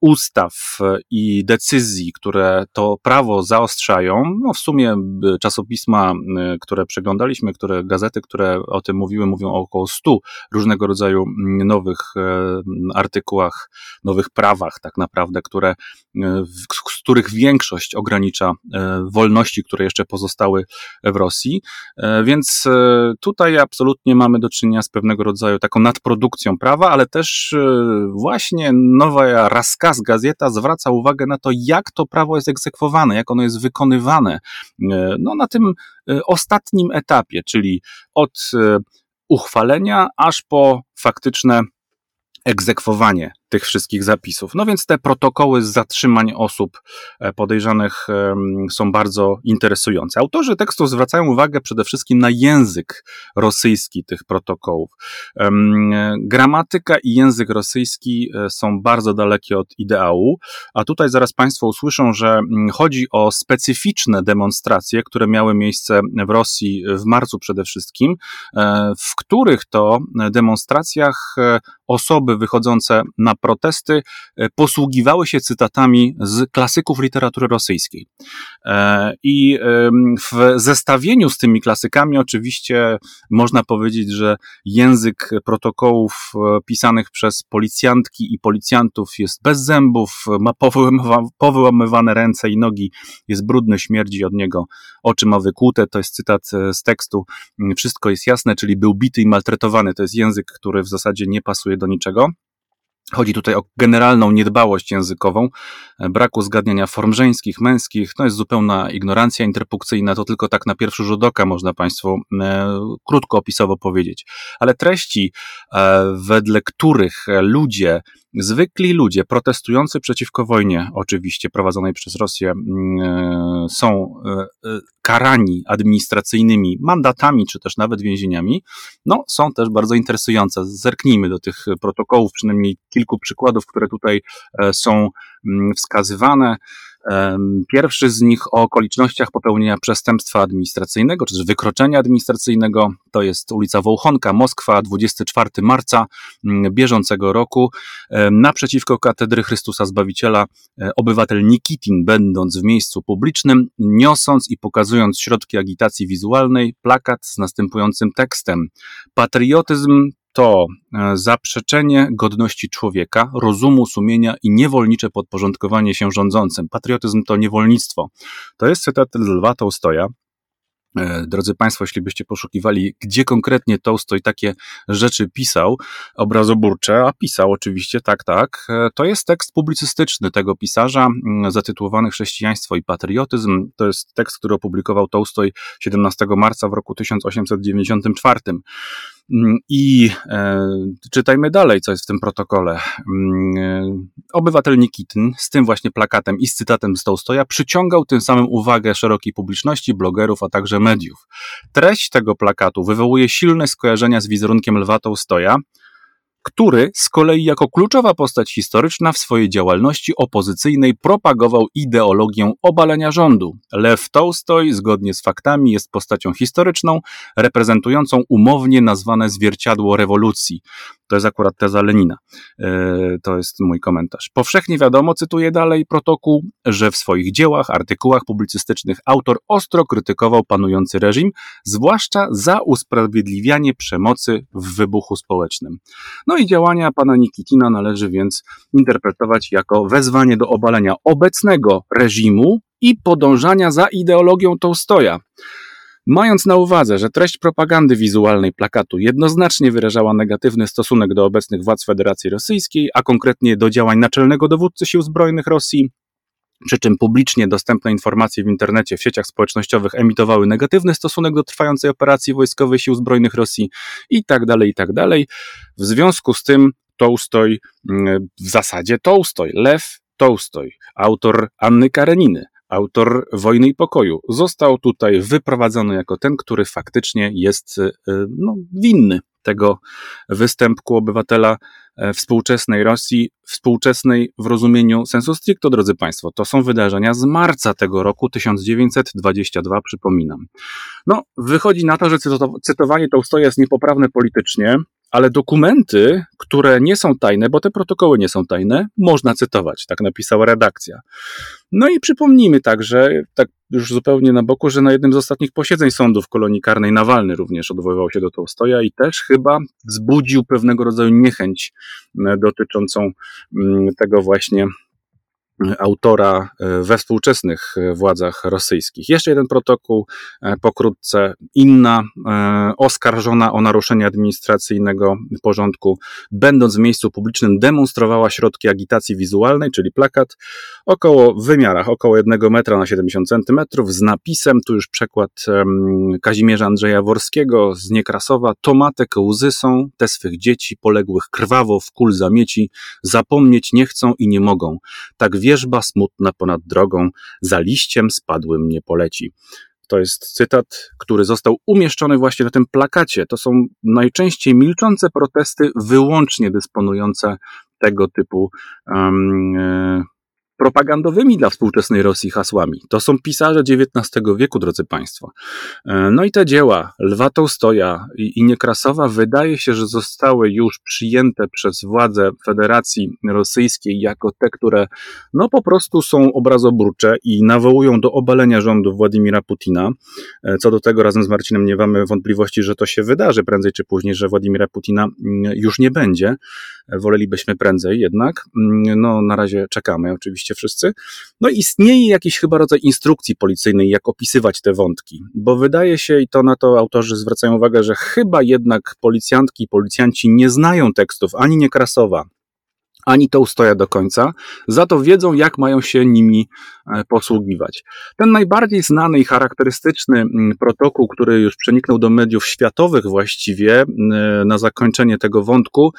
ustaw i decyzji, które to prawo zaostrzają. No w sumie czasopisma, które przeglądaliśmy, które gazety, które o tym mówiły, mówią o około stu różnego rodzaju nowych artykułach, nowych prawach tak naprawdę, które, z których większość ogranicza wolności, które jeszcze pozostały w Rosji. Więc e, tutaj absolutnie mamy do czynienia z pewnego rodzaju taką nadprodukcją prawa, ale też e, właśnie nowa Raskaz Gazeta zwraca uwagę na to, jak to prawo jest egzekwowane, jak ono jest wykonywane. E, no, na tym ostatnim etapie, czyli od uchwalenia aż po faktyczne egzekwowanie tych wszystkich zapisów. No więc te protokoły z zatrzymań osób e, podejrzanych są bardzo interesujące. Autorzy tekstu zwracają uwagę przede wszystkim na język rosyjski tych protokołów. Gramatyka i język rosyjski e, są bardzo dalekie od ideału, a tutaj zaraz Państwo usłyszą, że mm, chodzi o specyficzne demonstracje, które miały miejsce w Rosji w marcu przede wszystkim, e, w których to demonstracjach osoby wychodzące na protesty e, posługiwały się cytatami z klasyków literatury rosyjskiej. E, I w zestawieniu z tymi klasykami, oczywiście można powiedzieć, że język protokołów e, pisanych przez policjantki i policjantów jest bez zębów, ma powyłamywane ręce i nogi, jest brudny, śmierdzi od niego, oczy ma wykłute. To jest cytat z tekstu. Wszystko jest jasne, czyli był bity i maltretowany. To jest język, który w zasadzie nie pasuje do niczego. Chodzi tutaj o generalną niedbałość językową, e, braku zgadniania form żeńskich, męskich, to jest zupełna ignorancja interpunkcyjna, to tylko tak na pierwszy rzut oka można Państwu e, krótko opisowo powiedzieć. Ale treści, e, wedle których ludzie Zwykli ludzie protestujący przeciwko wojnie, oczywiście prowadzonej przez Rosję, mm, e, są e, e, karani administracyjnymi mandatami, czy też nawet więzieniami, no, są też bardzo interesujące. Zerknijmy do tych protokołów, przynajmniej kilku przykładów, które tutaj są mm, wskazywane. Pierwszy z nich o okolicznościach popełnienia przestępstwa administracyjnego, czy też wykroczenia administracyjnego. To jest ulica Wołchonka, Moskwa, 24 marca mm, bieżącego roku. Naprzeciwko katedry Chrystusa Zbawiciela e, obywatel Nikitin, będąc w miejscu publicznym, niosąc i pokazując środki agitacji wizualnej, plakat z następującym tekstem: Patriotyzm to e, zaprzeczenie godności człowieka, rozumu, sumienia i niewolnicze podporządkowanie się rządzącym. Patriotyzm to niewolnictwo. To jest cytat Lwa Tołstoja. E, drodzy Państwo, jeśli byście poszukiwali, gdzie konkretnie Tolstoj takie rzeczy pisał, obrazoburcze, a pisał oczywiście, tak, tak, e, to jest tekst publicystyczny tego pisarza, zatytułowany Chrześcijaństwo i patriotyzm. To jest tekst, który opublikował Tolstoj 17 marca w roku 1894. Mm, I e, czytajmy dalej, co jest w tym protokole. Mm, e, obywatel Nikityn z tym właśnie plakatem i z cytatem z Tolstoja przyciągał tym samym uwagę szerokiej publiczności, blogerów, a także mediów. Treść tego plakatu wywołuje silne skojarzenia z wizerunkiem Lwa Tolstoja, który z kolei jako kluczowa postać historyczna w swojej działalności opozycyjnej propagował ideologię obalenia rządu. Lew Tolstoj, zgodnie z faktami, jest postacią historyczną, reprezentującą umownie nazwane zwierciadło rewolucji. To jest akurat teza Lenina. E, to jest mój komentarz. Powszechnie wiadomo, cytuję dalej protokół, że w swoich dziełach, artykułach publicystycznych autor ostro krytykował panujący reżim, zwłaszcza za usprawiedliwianie przemocy w wybuchu społecznym. No i działania pana Nikitina należy więc interpretować jako wezwanie do obalenia obecnego reżimu i podążania za ideologią Tołstoja. Mając na uwadze, że treść propagandy wizualnej plakatu jednoznacznie wyrażała negatywny stosunek do obecnych władz Federacji Rosyjskiej, a konkretnie do działań naczelnego dowódcy sił zbrojnych Rosji, przy czym publicznie dostępne informacje w internecie, w sieciach społecznościowych emitowały negatywny stosunek do trwającej operacji wojskowej sił zbrojnych Rosji i tak dalej, i tak. W związku z tym Tołstoj, mm, w zasadzie Tołstoj, Lew Tołstoj, autor Anny Kareniny, autor Wojny i Pokoju, został tutaj wyprowadzony jako ten, który faktycznie jest y, no, winny tego występku obywatela e, współczesnej Rosji, współczesnej w rozumieniu sensu stricto, drodzy Państwo. To są wydarzenia z marca tego roku 1922, przypominam. No, wychodzi na to, że cytowanie Tołstoja jest niepoprawne politycznie, ale dokumenty, które nie są tajne, bo te protokoły nie są tajne, można cytować, tak napisała redakcja. No i przypomnijmy także, tak już zupełnie na boku, że na jednym z ostatnich posiedzeń sądu w kolonii karnej Nawalny również odwoływał się do Tołstoja i też chyba wzbudził pewnego rodzaju niechęć e, dotyczącą mm, tego właśnie autora e, we współczesnych e, władzach rosyjskich. Jeszcze jeden protokół, e, pokrótce inna oskarżona o naruszenie administracyjnego porządku, będąc w miejscu publicznym, demonstrowała środki agitacji wizualnej, czyli plakat, około w wymiarach około 1 metra na 70 centymetrów, z napisem, tu już przekład Kazimierza Andrzeja Worskiego z Niekrasowa, tomatek łzy są, te swych dzieci poległych krwawo w kul zamieci, zapomnieć nie chcą i nie mogą. Tak wierzba smutna ponad drogą, za liściem spadłym nie poleci. To jest cytat, który został umieszczony właśnie na tym plakacie. To są najczęściej milczące protesty, wyłącznie dysponujące tego typu um, propagandowymi dla współczesnej Rosji hasłami. To są pisarze XIX wieku, drodzy Państwo. E, no i te dzieła Lwa Tołstoja i, Niekrasowa wydaje się, że zostały już przyjęte przez władze Federacji Rosyjskiej jako te, które no po prostu są obrazoburcze i nawołują do obalenia rządu Władimira Putina. E, co do tego razem z Marcinem nie mamy wątpliwości, że to się wydarzy prędzej czy później, że Władimira Putina mm, już nie będzie. E, wolelibyśmy prędzej jednak. Mm, no na razie czekamy oczywiście oczywiście wszyscy. No istnieje jakiś chyba rodzaj instrukcji policyjnej, jak opisywać te wątki, bo wydaje się, i to na to autorzy zwracają uwagę, że chyba jednak policjantki i policjanci nie znają tekstów ani Niekrasowa, ani to ustoja do końca, za to wiedzą, jak mają się nimi posługiwać. Ten najbardziej znany i charakterystyczny mm, protokół, który już przeniknął do mediów światowych właściwie, e, na zakończenie tego wątku,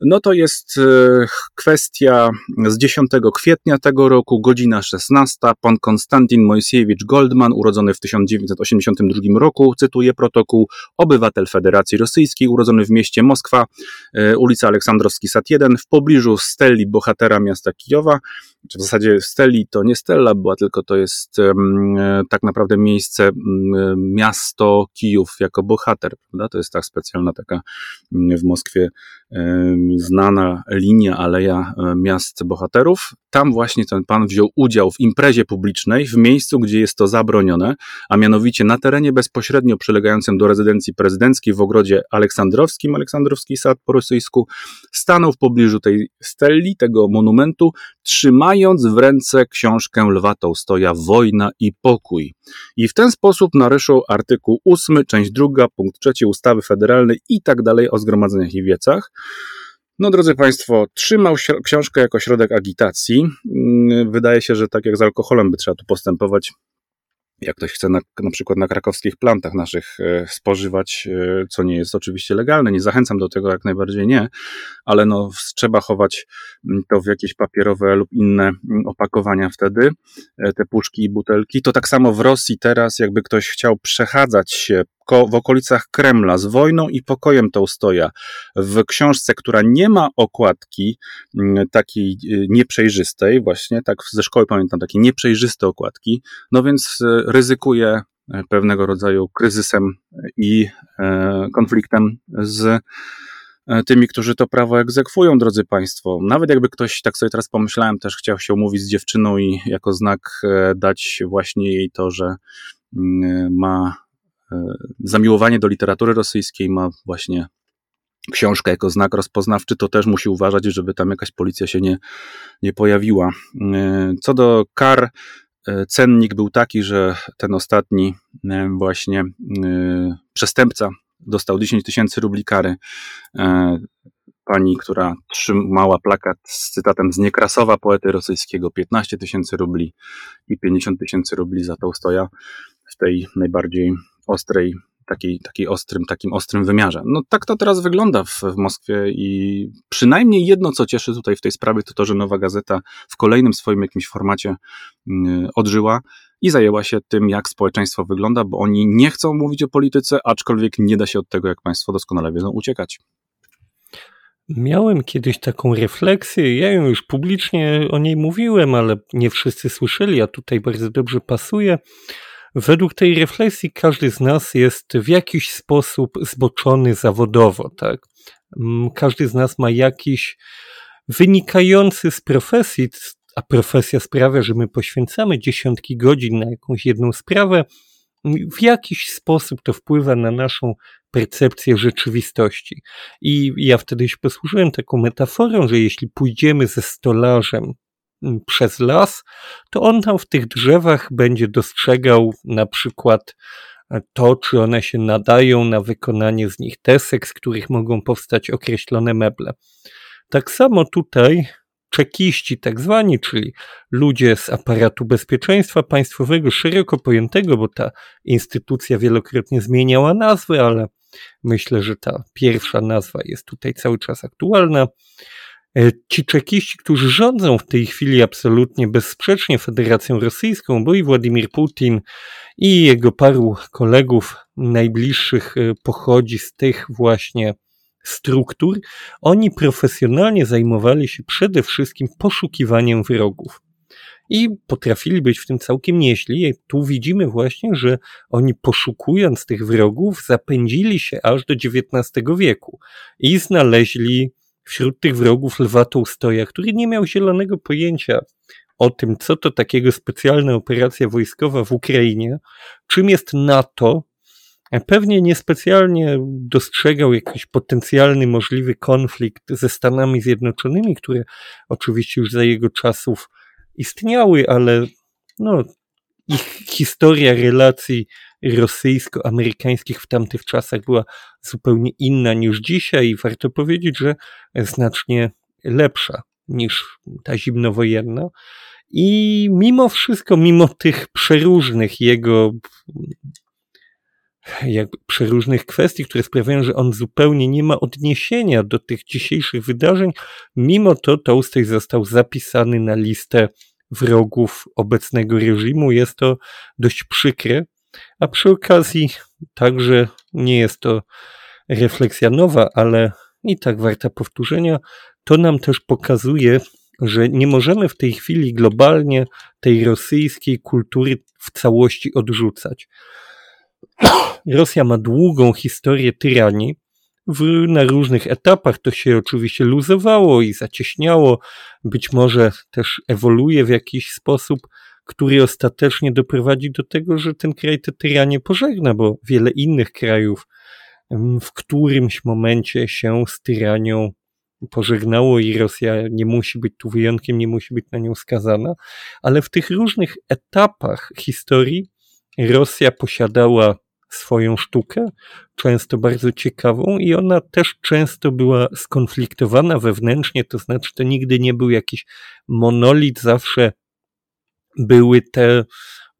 no to jest e, kwestia z 10 kwietnia tego roku, godzina 16. Pan Konstantin Mojsiewicz Goldman, urodzony w 1982 roku, cytuję protokół, obywatel Federacji Rosyjskiej, urodzony w mieście Moskwa, ulica Aleksandrowski Sat 1, w pobliżu steli bohatera miasta Kijowa, czy w zasadzie Steli to nie Stella była, tylko to jest um, tak naprawdę miejsce, um, miasto Kijów jako bohater, prawda? To jest tak specjalna taka w Moskwie znana linia, aleja miast bohaterów. Tam właśnie ten pan wziął udział w imprezie publicznej w miejscu, gdzie jest to zabronione, a mianowicie na terenie bezpośrednio przylegającym do rezydencji prezydenckiej w ogrodzie Aleksandrowskim, Aleksandrowski Sad po rosyjsku, stanął w pobliżu tej steli, tego monumentu, trzymając w ręce książkę Lwa Tołstoja Wojna i pokój. I w ten sposób naryszył artykuł 8, część 2, punkt 3 ustawy federalnej i tak dalej o zgromadzeniach i wiecach. No, drodzy Państwo, trzymał książkę jako środek agitacji. Mm, wydaje się, że tak jak z alkoholem by trzeba tu postępować jak ktoś chce na, na przykład na krakowskich plantach naszych e, spożywać, e, co nie jest oczywiście legalne, nie zachęcam do tego, jak najbardziej nie, ale no, trzeba chować to w jakieś papierowe lub inne opakowania wtedy, e, te puszki i butelki. To tak samo w Rosji teraz, jakby ktoś chciał przechadzać się w okolicach Kremla z wojną i pokojem Tołstoja w książce, która nie ma okładki mm, takiej y, nieprzejrzystej, właśnie tak ze szkoły pamiętam takie nieprzejrzyste okładki, no więc y, ryzykuje e, pewnego rodzaju kryzysem i e, konfliktem z e, tymi, którzy to prawo egzekwują, drodzy Państwo. Nawet jakby ktoś, tak sobie teraz pomyślałem, też chciał się umówić z dziewczyną i jako znak dać właśnie jej to, że mm, ma E, zamiłowanie do literatury rosyjskiej, ma właśnie książkę jako znak rozpoznawczy, to też musi uważać, żeby tam jakaś policja się nie, nie pojawiła. E, co do kar, e, cennik był taki, że ten ostatni właśnie przestępca dostał 10 tysięcy rubli kary. Pani, która trzymała plakat z cytatem z Niekrasowa, poety rosyjskiego, 15 tysięcy rubli i 50 tysięcy rubli za Tołstoja w tej najbardziej ostrej, takiej, takiej ostrym, takim ostrym wymiarze. No tak to teraz wygląda w, w Moskwie i przynajmniej jedno, co cieszy tutaj w tej sprawie, to to, że Nowa Gazeta w kolejnym swoim jakimś formacie yy, odżyła i zajęła się tym, jak społeczeństwo wygląda, bo oni nie chcą mówić o polityce, aczkolwiek nie da się od tego, jak Państwo doskonale wiedzą, uciekać. Miałem kiedyś taką refleksję, ja ją już publicznie o niej mówiłem, ale nie wszyscy słyszeli, a tutaj bardzo dobrze pasuje. Według tej refleksji każdy z nas jest w jakiś sposób zboczony zawodowo, tak? Mm, każdy z nas ma jakiś wynikający z profesji, a profesja sprawia, że my poświęcamy dziesiątki godzin na jakąś jedną sprawę, w jakiś sposób to wpływa na naszą percepcję rzeczywistości. I ja wtedy się posłużyłem taką metaforą, że jeśli pójdziemy ze stolarzem przez las, to on tam w tych drzewach będzie dostrzegał na przykład e, to, czy one się nadają na wykonanie z nich desek, z których mogą powstać określone meble. Tak samo tutaj czekiści tak zwani, czyli ludzie z aparatu bezpieczeństwa państwowego, szeroko pojętego, bo ta instytucja wielokrotnie zmieniała nazwy, ale myślę, że ta pierwsza nazwa jest tutaj cały czas aktualna. E, ci czekiści, którzy rządzą w tej chwili absolutnie bezsprzecznie Federacją Rosyjską, bo i Władimir Putin i jego paru kolegów najbliższych e, pochodzi z tych właśnie struktur, oni profesjonalnie zajmowali się przede wszystkim poszukiwaniem wrogów. I potrafili być w tym całkiem nieźli. Tu widzimy właśnie, że oni poszukując tych wrogów zapędzili się aż do XIX wieku i znaleźli wśród tych wrogów Lwa Tołstoja, który nie miał zielonego pojęcia o tym, co to takiego specjalna operacja wojskowa w Ukrainie, czym jest NATO, pewnie niespecjalnie dostrzegał jakiś potencjalny możliwy konflikt ze Stanami Zjednoczonymi, które oczywiście już za jego czasów istniały, ale no, ich historia relacji rosyjsko-amerykańskich w tamtych czasach była zupełnie inna niż dzisiaj i warto powiedzieć, że znacznie lepsza niż ta zimnowojenna. I mimo wszystko, mimo tych przeróżnych jego jakby przeróżnych kwestii, które sprawiają, że on zupełnie nie ma odniesienia do tych dzisiejszych wydarzeń, mimo to Tołstoj został zapisany na listę wrogów obecnego reżimu. Jest to dość przykre, a przy okazji także nie jest to refleksja nowa, ale i tak warta powtórzenia. To nam też pokazuje, że nie możemy w tej chwili globalnie tej rosyjskiej kultury w całości odrzucać. Rosja ma długą historię tyranii. W, na różnych etapach to się oczywiście luzowało i zacieśniało, być może też ewoluuje w jakiś sposób, który ostatecznie doprowadzi do tego, że ten kraj tę tyranię pożegna, bo wiele innych krajów w którymś momencie się z tyranią pożegnało i Rosja nie musi być tu wyjątkiem, nie musi być na nią skazana, ale w tych różnych etapach historii Rosja posiadała swoją sztukę, często bardzo ciekawą i ona też często była skonfliktowana wewnętrznie, to znaczy to nigdy nie był jakiś monolit, zawsze były te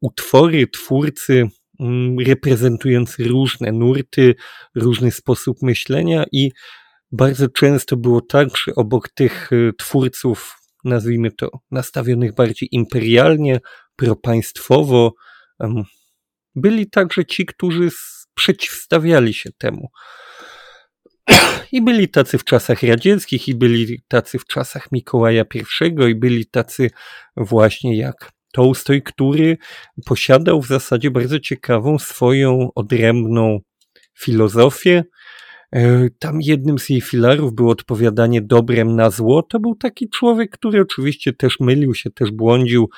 utwory, twórcy mm, reprezentujący różne nurty, różny sposób myślenia i bardzo często było tak, że obok tych y, twórców, nazwijmy to, nastawionych bardziej imperialnie, propaństwowo, byli także ci, którzy przeciwstawiali się temu. I byli tacy w czasach radzieckich, i byli tacy w czasach Mikołaja I, i byli tacy właśnie jak Tołstoj, który posiadał w zasadzie bardzo ciekawą swoją odrębną filozofię, E, tam jednym z jej filarów było odpowiadanie dobrem na zło. To był taki człowiek, który oczywiście też mylił się, też błądził,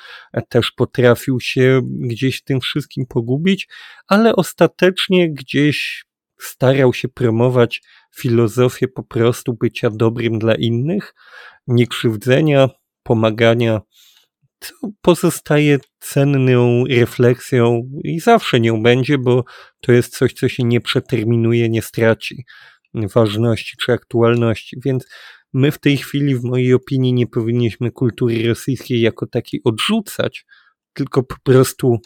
też potrafił się gdzieś tym wszystkim pogubić, ale ostatecznie gdzieś starał się promować filozofię po prostu bycia dobrym dla innych, niekrzywdzenia, pomagania, co pozostaje cenną refleksją i zawsze nią będzie, bo to jest coś, co się nie przeterminuje, nie straci ważności czy aktualności. Więc my w tej chwili, w mojej opinii, nie powinniśmy kultury rosyjskiej jako takiej odrzucać, tylko po prostu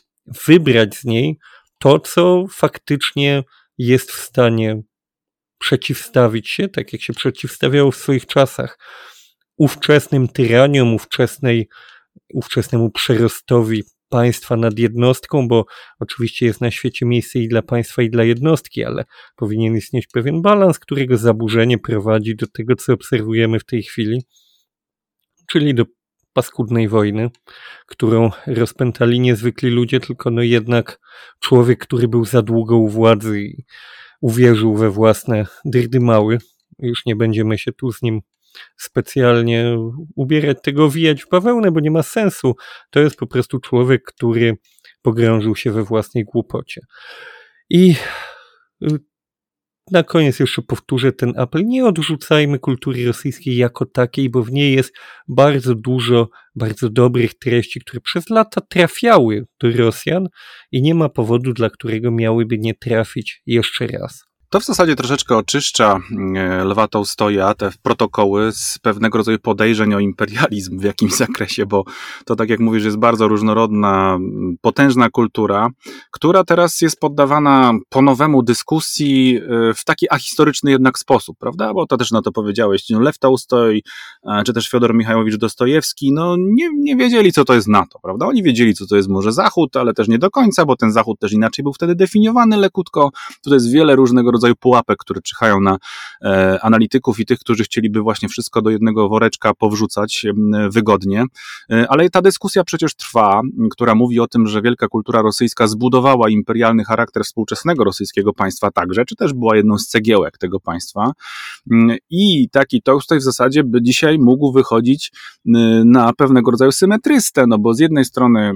wybrać z niej to, co faktycznie jest w stanie przeciwstawić się, tak jak się przeciwstawiało w swoich czasach, ówczesnym tyraniom, ówczesnej ówczesnemu przerostowi państwa nad jednostką, bo oczywiście jest na świecie miejsce i dla państwa, i dla jednostki, ale powinien istnieć pewien balans, którego zaburzenie prowadzi do tego, co obserwujemy w tej chwili, czyli do paskudnej wojny, którą rozpętali niezwykli ludzie, tylko no jednak człowiek, który był za długo u władzy i uwierzył we własne dyrdymały. Już nie będziemy się tu z nim specjalnie ubierać tego, wijać w bawełnę, bo nie ma sensu. To jest po prostu człowiek, który pogrążył się we własnej głupocie. I y, na koniec jeszcze powtórzę ten apel. Nie odrzucajmy kultury rosyjskiej jako takiej, bo w niej jest bardzo dużo bardzo dobrych treści, które przez lata trafiały do Rosjan i nie ma powodu, dla którego miałyby nie trafić jeszcze raz. To w zasadzie troszeczkę oczyszcza e, Lwa Tołstoja, te protokoły z pewnego rodzaju podejrzeń o imperializm w jakimś <laughs> zakresie, bo to tak jak mówisz, jest bardzo różnorodna, potężna kultura, która teraz jest poddawana po nowemu dyskusji e, w taki ahistoryczny jednak sposób, prawda? Bo to też na to powiedziałeś, no Lew Tołstoj, e, czy też Fiodor Michałowicz Dostojewski, no nie, nie wiedzieli, co to jest NATO, prawda? Oni wiedzieli, co to jest może Zachód, ale też nie do końca, bo ten Zachód też inaczej był wtedy definiowany lekutko. Tutaj jest wiele różnego rodzaju rodzaju pułapek, które czyhają na e, analityków i tych, którzy chcieliby właśnie wszystko do jednego woreczka powrzucać wygodnie. E, ale ta dyskusja przecież trwa, która mówi o tym, że wielka kultura rosyjska zbudowała imperialny charakter współczesnego rosyjskiego państwa także, czy też była jedną z cegiełek tego państwa. I taki Tolstoj w zasadzie by dzisiaj mógł wychodzić na pewnego rodzaju symetrystę, no bo z jednej strony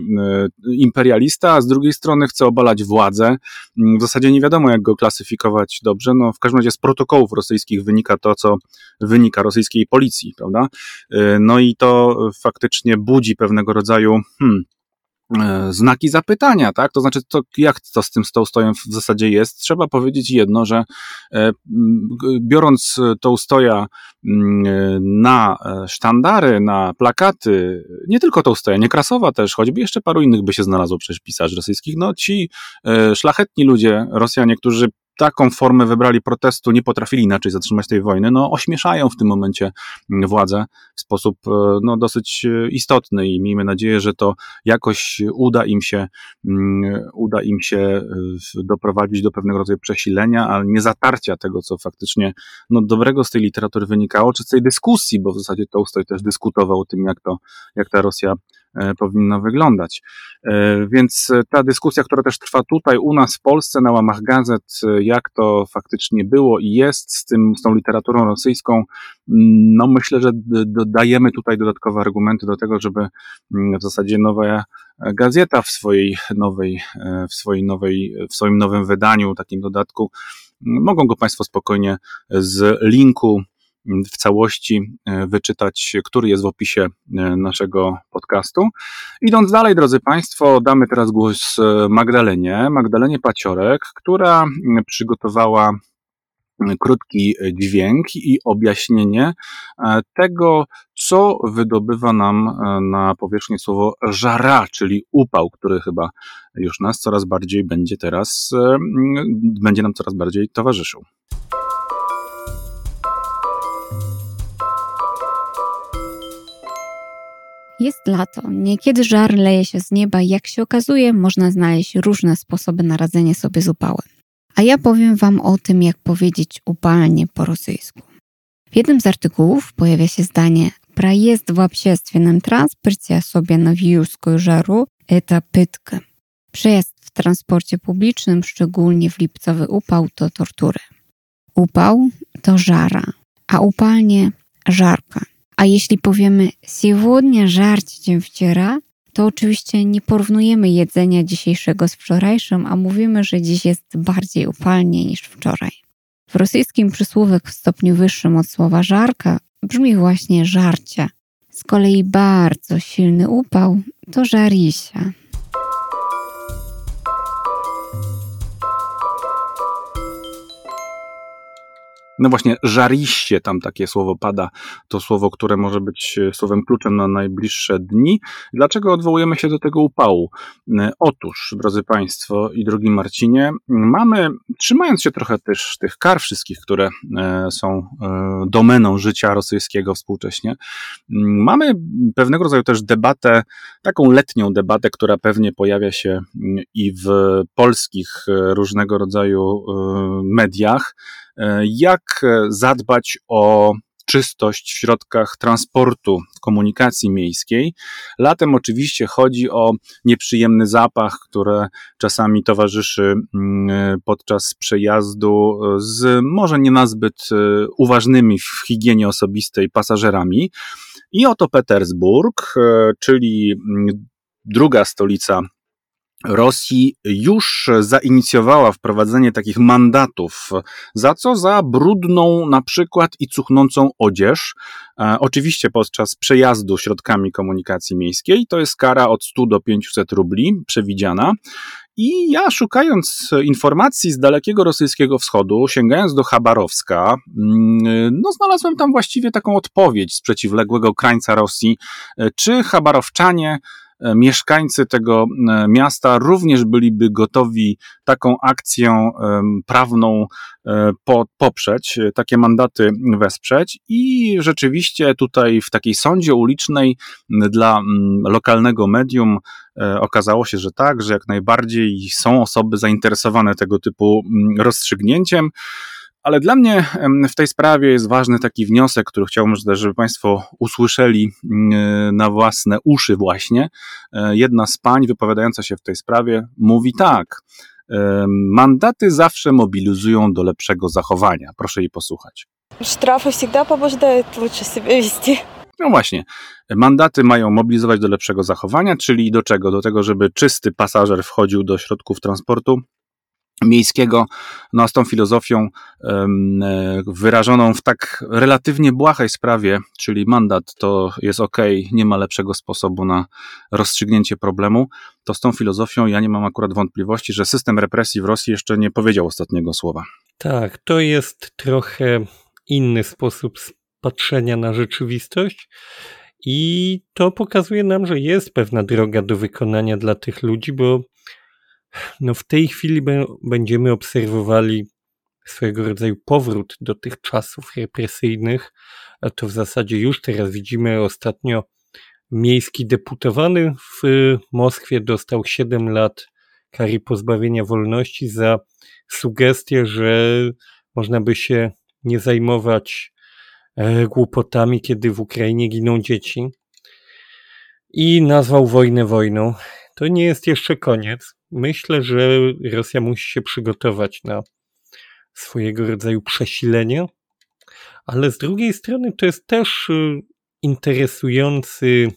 imperialista, a z drugiej strony chce obalać władzę. W zasadzie nie wiadomo, jak go klasyfikować dobrze. No, w każdym razie z protokołów rosyjskich wynika to, co wynika rosyjskiej policji, prawda? Y, no i to faktycznie budzi pewnego rodzaju hmm, E, znaki zapytania, tak? To znaczy, to, jak to z tym stołem w zasadzie jest? Trzeba powiedzieć jedno, że e, biorąc tą ustoja na e, sztandary, na plakaty, nie tylko tą nie Niekrasowa też, choćby jeszcze paru innych by się znalazło przecież pisarzy rosyjskich, no ci szlachetni ludzie, Rosjanie, którzy taką formę wybrali protestu, nie potrafili inaczej zatrzymać tej wojny, no ośmieszają w tym momencie władzę w sposób no, dosyć istotny i miejmy nadzieję, że to jakoś uda im się, uda im się doprowadzić do pewnego rodzaju przesilenia, ale nie zatarcia tego, co faktycznie no, dobrego z tej literatury wynikało, czy z tej dyskusji, bo w zasadzie Tolstoj też dyskutował o tym, jak to, jak ta Rosja E, powinna wyglądać. E, więc ta dyskusja, która też trwa tutaj u nas w Polsce na łamach gazet, e, jak to faktycznie było i jest z tym, z tą literaturą rosyjską, mm, no myślę, że dodajemy tutaj dodatkowe argumenty do tego, żeby mm, w zasadzie nowa gazeta w swojej nowej, w swojej nowej, w swoim nowym wydaniu, takim dodatku, mogą go Państwo spokojnie z linku w całości e, wyczytać, który jest w opisie e, naszego podcastu. Idąc dalej, drodzy Państwo, damy teraz głos e, Magdalenie, Magdalenie Paciorek, która przygotowała krótki dźwięk i objaśnienie tego, co wydobywa nam na powierzchnię słowo żara, czyli upał, który chyba już nas coraz bardziej będzie teraz, będzie nam coraz bardziej towarzyszył. Jest lato, niekiedy żar leje się z nieba i jak się okazuje, można znaleźć różne sposoby na radzenie sobie z upałem. A ja powiem Wam o tym, jak powiedzieć upalnie po rosyjsku. W jednym z artykułów pojawia się zdanie Проезд в общественном транспорте, особенно в юрскую жару, это пытка. Przejazd w transporcie publicznym, szczególnie w lipcowy upał, to tortury. Upał to żara, a upalnie żarka. A jeśli powiemy сегодня żarcie dzień wczoraj, to oczywiście nie porównujemy jedzenia dzisiejszego z wczorajszym, a mówimy, że dziś jest bardziej upalnie niż wczoraj. W rosyjskim przysłówek w stopniu wyższym od słowa żarka brzmi właśnie żarcie. Z kolei bardzo silny upał to żarisia. No właśnie, żariście tam takie słowo pada, to słowo, które może być e, słowem kluczem na najbliższe dni. Dlaczego odwołujemy się do tego upału? E, otóż, drodzy Państwo i drogi Marcinie, mamy, trzymając się trochę też tych kar wszystkich, które e, są domeną życia rosyjskiego współcześnie, mamy pewnego rodzaju też debatę, taką letnią debatę, która pewnie pojawia się i w polskich różnego rodzaju mediach, jak e, zadbać o czystość w środkach transportu, komunikacji miejskiej. Latem oczywiście chodzi o nieprzyjemny zapach, który czasami towarzyszy mm, e, podczas przejazdu z może nie nazbyt uważnymi w higienie osobistej pasażerami. I oto Petersburg, czyli mm, druga stolica Rosji już zainicjowała wprowadzenie takich mandatów. Za co? Za brudną na przykład i cuchnącą odzież. E, oczywiście podczas przejazdu środkami komunikacji miejskiej. To jest kara od 100 do 500 rubli przewidziana. I ja szukając informacji z dalekiego rosyjskiego wschodu, sięgając do Chabarowska, mm, no znalazłem tam właściwie taką odpowiedź z przeciwległego krańca Rosji, e, czy Chabarowczanie mieszkańcy tego e, miasta również byliby gotowi taką prawną e, poprzeć, takie mandaty wesprzeć i rzeczywiście tutaj w takiej sądzie ulicznej dla lokalnego medium okazało się, że tak, że jak najbardziej są osoby zainteresowane tego typu rozstrzygnięciem. Ale dla mnie w tej sprawie jest ważny taki wniosek, który chciałbym, żeby Państwo usłyszeli mm, na własne uszy właśnie. E, jedna z pań wypowiadająca się w tej sprawie mówi tak. Mandaty zawsze mobilizują do lepszego zachowania. Proszę jej posłuchać. Штрафы всегда побуждают лучше себя вести. No właśnie, mandaty mają mobilizować do lepszego zachowania, czyli do czego? Do tego, żeby czysty pasażer wchodził do środków transportu miejskiego, no z tą filozofią e, wyrażoną w tak relatywnie błahej sprawie, czyli mandat to jest ok, nie ma lepszego sposobu na rozstrzygnięcie problemu, to z tą filozofią ja nie mam akurat wątpliwości, że system represji w Rosji jeszcze nie powiedział ostatniego słowa. Tak, to jest trochę inny sposób patrzenia na rzeczywistość. I to pokazuje nam, że jest pewna droga do wykonania dla tych ludzi, bo no w tej chwili będziemy obserwowali swojego rodzaju powrót do tych czasów represyjnych. To w zasadzie już teraz widzimy ostatnio miejski deputowany w Moskwie dostał 7 lat kary pozbawienia wolności za sugestię, że można by się nie zajmować e, głupotami, kiedy w Ukrainie giną dzieci. I nazwał wojnę wojną. To nie jest jeszcze koniec. Myślę, że Rosja musi się przygotować na swojego rodzaju przesilenie, ale z drugiej strony to jest też y, interesujący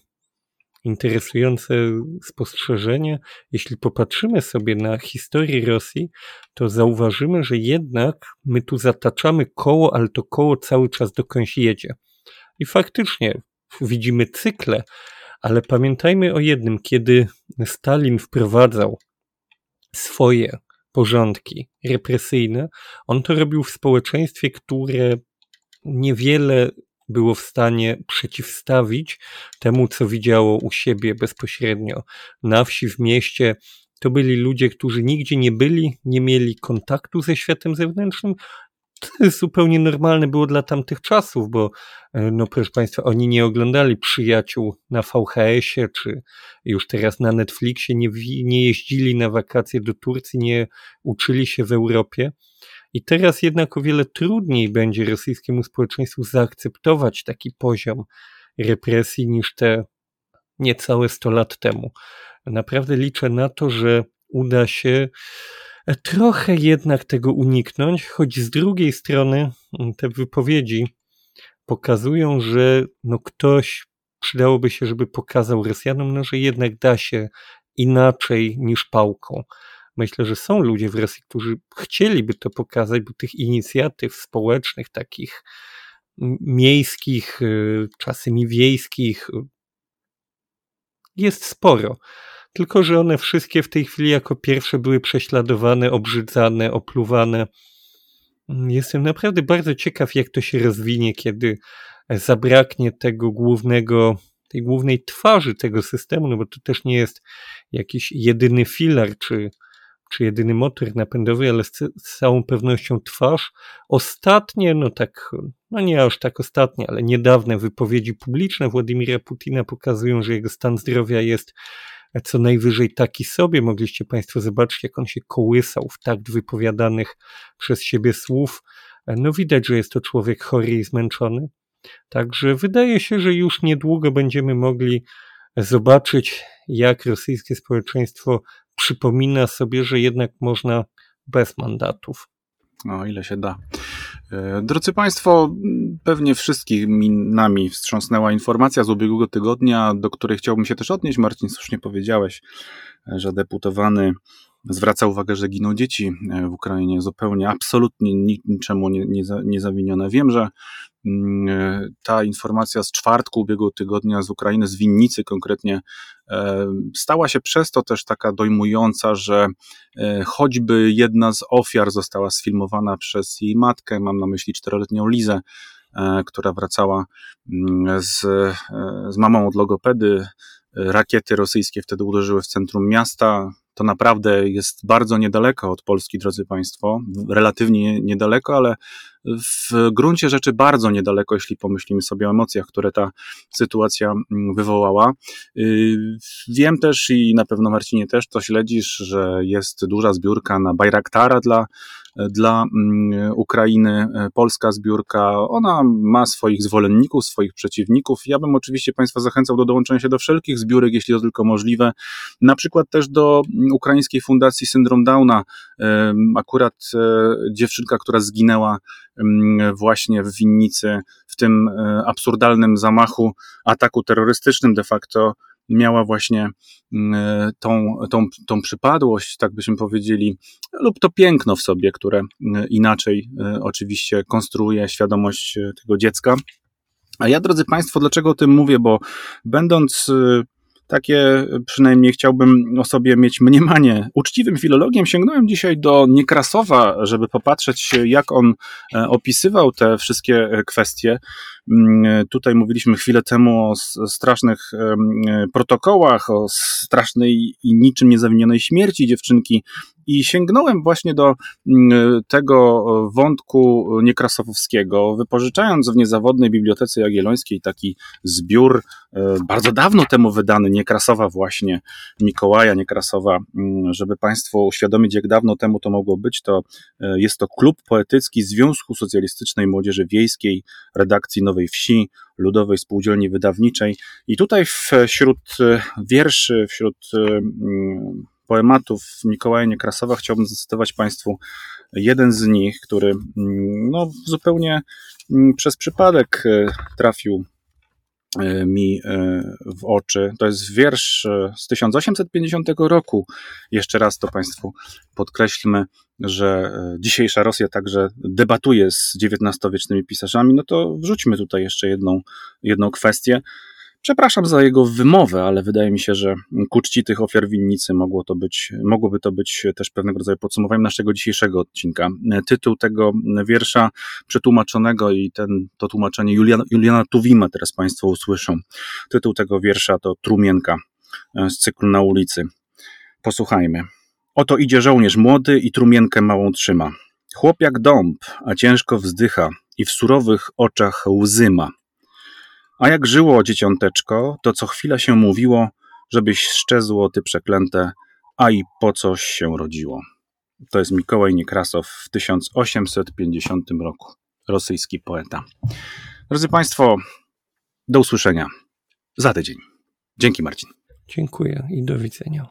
interesujące spostrzeżenie. Jeśli popatrzymy sobie na historię Rosji, to zauważymy, że jednak my tu zataczamy koło, ale to koło cały czas dokądś jedzie. I faktycznie widzimy cykle, ale pamiętajmy o jednym, kiedy Stalin wprowadzał swoje porządki represyjne, on to robił w społeczeństwie, które niewiele było w stanie przeciwstawić temu, co widziało u siebie bezpośrednio na wsi, w mieście. To byli ludzie, którzy nigdzie nie byli, nie mieli kontaktu ze światem zewnętrznym. To zupełnie normalne było dla tamtych czasów, bo, e, no proszę Państwa, oni nie oglądali przyjaciół na VHS-ie, czy już teraz na Netflixie, nie, nie jeździli na wakacje do Turcji, nie uczyli się w Europie. I teraz jednak o wiele trudniej będzie rosyjskiemu społeczeństwu zaakceptować taki poziom represji niż te niecałe 100 lat temu. Naprawdę liczę na to, że uda się trochę jednak tego uniknąć, choć z drugiej strony mm, te wypowiedzi pokazują, że no ktoś przydałoby się, żeby pokazał Rosjanom, no, że jednak da się inaczej niż pałką. Myślę, że są ludzie w Rosji, którzy chcieliby to pokazać, bo tych inicjatyw społecznych, takich miejskich, y, czasami wiejskich, y, jest sporo. Tylko, że one wszystkie w tej chwili jako pierwsze były prześladowane, obrzydzane, opluwane. Jestem naprawdę bardzo ciekaw, jak to się rozwinie, kiedy zabraknie tego głównego, tej głównej twarzy tego systemu, no bo to też nie jest jakiś jedyny filar, czy czy jedyny motor napędowy, ale z, z całą pewnością twarz. Ostatnie, no tak, no nie aż tak ostatnie, ale niedawne wypowiedzi publiczne Władimira Putina pokazują, że jego stan zdrowia jest co najwyżej taki sobie. Mogliście Państwo zobaczyć, jak on się kołysał w takt wypowiadanych przez siebie słów. No widać, że jest to człowiek chory i zmęczony. Także wydaje się, że już niedługo będziemy mogli zobaczyć, jak rosyjskie społeczeństwo przypomina sobie, że jednak można bez mandatów. O ile się da. E, drodzy Państwo, pewnie wszystkich nami wstrząsnęła informacja z ubiegłego tygodnia, do której chciałbym się też odnieść. Marcin, słusznie powiedziałeś, że deputowany zwraca uwagę, że giną dzieci e, w Ukrainie zupełnie, absolutnie niczemu nie, nie, nie zawinione. Wiem, że mm, e, ta informacja z czwartku ubiegłego tygodnia z Ukrainy, z Winnicy konkretnie, e, stała się przez to też taka dojmująca, że choćby jedna z ofiar została sfilmowana przez jej matkę, mam na myśli czteroletnią Lizę, która wracała mm, z, z mamą od logopedy, rakiety rosyjskie wtedy uderzyły w centrum miasta, to naprawdę jest bardzo niedaleko od Polski, drodzy Państwo, relatywnie niedaleko, ale w gruncie rzeczy bardzo niedaleko, jeśli pomyślimy sobie o emocjach, które ta sytuacja mm, wywołała. Y, wiem też i na pewno Marcinie też to śledzisz, że jest duża zbiórka na Bajraktara dla dla mm, Ukrainy, polska zbiórka. Ona ma swoich zwolenników, swoich przeciwników. Ja bym oczywiście Państwa zachęcał do dołączenia się do wszelkich zbiórek, jeśli to tylko możliwe. Na przykład też do mm, ukraińskiej fundacji Syndrom Downa. Akurat e, dziewczynka, która zginęła właśnie w winnicy w tym e, absurdalnym zamachu, ataku terrorystycznym de facto miała właśnie mm, e, tą, tą, tą przypadłość, tak byśmy powiedzieli, lub to piękno w sobie, które mm, inaczej e, oczywiście konstruuje świadomość tego dziecka. A ja, drodzy Państwo, dlaczego o tym mówię? Bo będąc takie przynajmniej chciałbym o sobie mieć mniemanie. Uczciwym filologiem sięgnąłem dzisiaj do Niekrasowa, żeby popatrzeć, jak on opisywał te wszystkie kwestie. Mm, tutaj mówiliśmy chwilę temu o strasznych protokołach, o strasznej i niczym niezawinionej śmierci dziewczynki i sięgnąłem właśnie do mm, tego wątku niekrasowskiego, wypożyczając w niezawodnej Bibliotece Jagiellońskiej taki zbiór, e, bardzo dawno temu wydany, Niekrasowa właśnie, Mikołaja Niekrasowa, mm, żeby Państwu uświadomić, jak dawno temu to mogło być, to e, jest to klub poetycki Związku Socjalistycznej Młodzieży Wiejskiej, redakcji Nowej Wsi, Ludowej Spółdzielni Wydawniczej. I tutaj wśród e, wierszy, wśród mm, poematów Mikołaja Niekrasowa chciałbym zacytować Państwu jeden z nich, który mm, no, zupełnie mm, przez przypadek e, trafił e, mi e, w oczy. To jest wiersz z 1850 roku. Jeszcze raz to Państwu podkreślmy, że dzisiejsza Rosja także debatuje z XIX-wiecznymi pisarzami. No to wrzućmy tutaj jeszcze jedną, jedną kwestię. Przepraszam za jego wymowę, ale wydaje mi się, że ku czci tych ofiar winnicy mogło to być, mogłoby to być też pewnego rodzaju podsumowaniem naszego dzisiejszego odcinka. Tytuł tego wiersza przetłumaczonego i ten, to tłumaczenie Juliana, Juliana Tuwima teraz Państwo usłyszą. Tytuł tego wiersza to Trumienka z cyklu Na ulicy. Posłuchajmy. Oto idzie żołnierz młody i trumienkę małą trzyma. Chłop jak dąb, a ciężko wzdycha i w surowych oczach łzy ma. A jak żyło dzieciąteczko, to co chwila się mówiło, żebyś szczezło ty przeklęte, a i po coś się rodziło. To jest Mikołaj Niekrasow w 1850 roku, rosyjski poeta. Drodzy Państwo, do usłyszenia za tydzień. Dzięki Marcin. Dziękuję i do widzenia.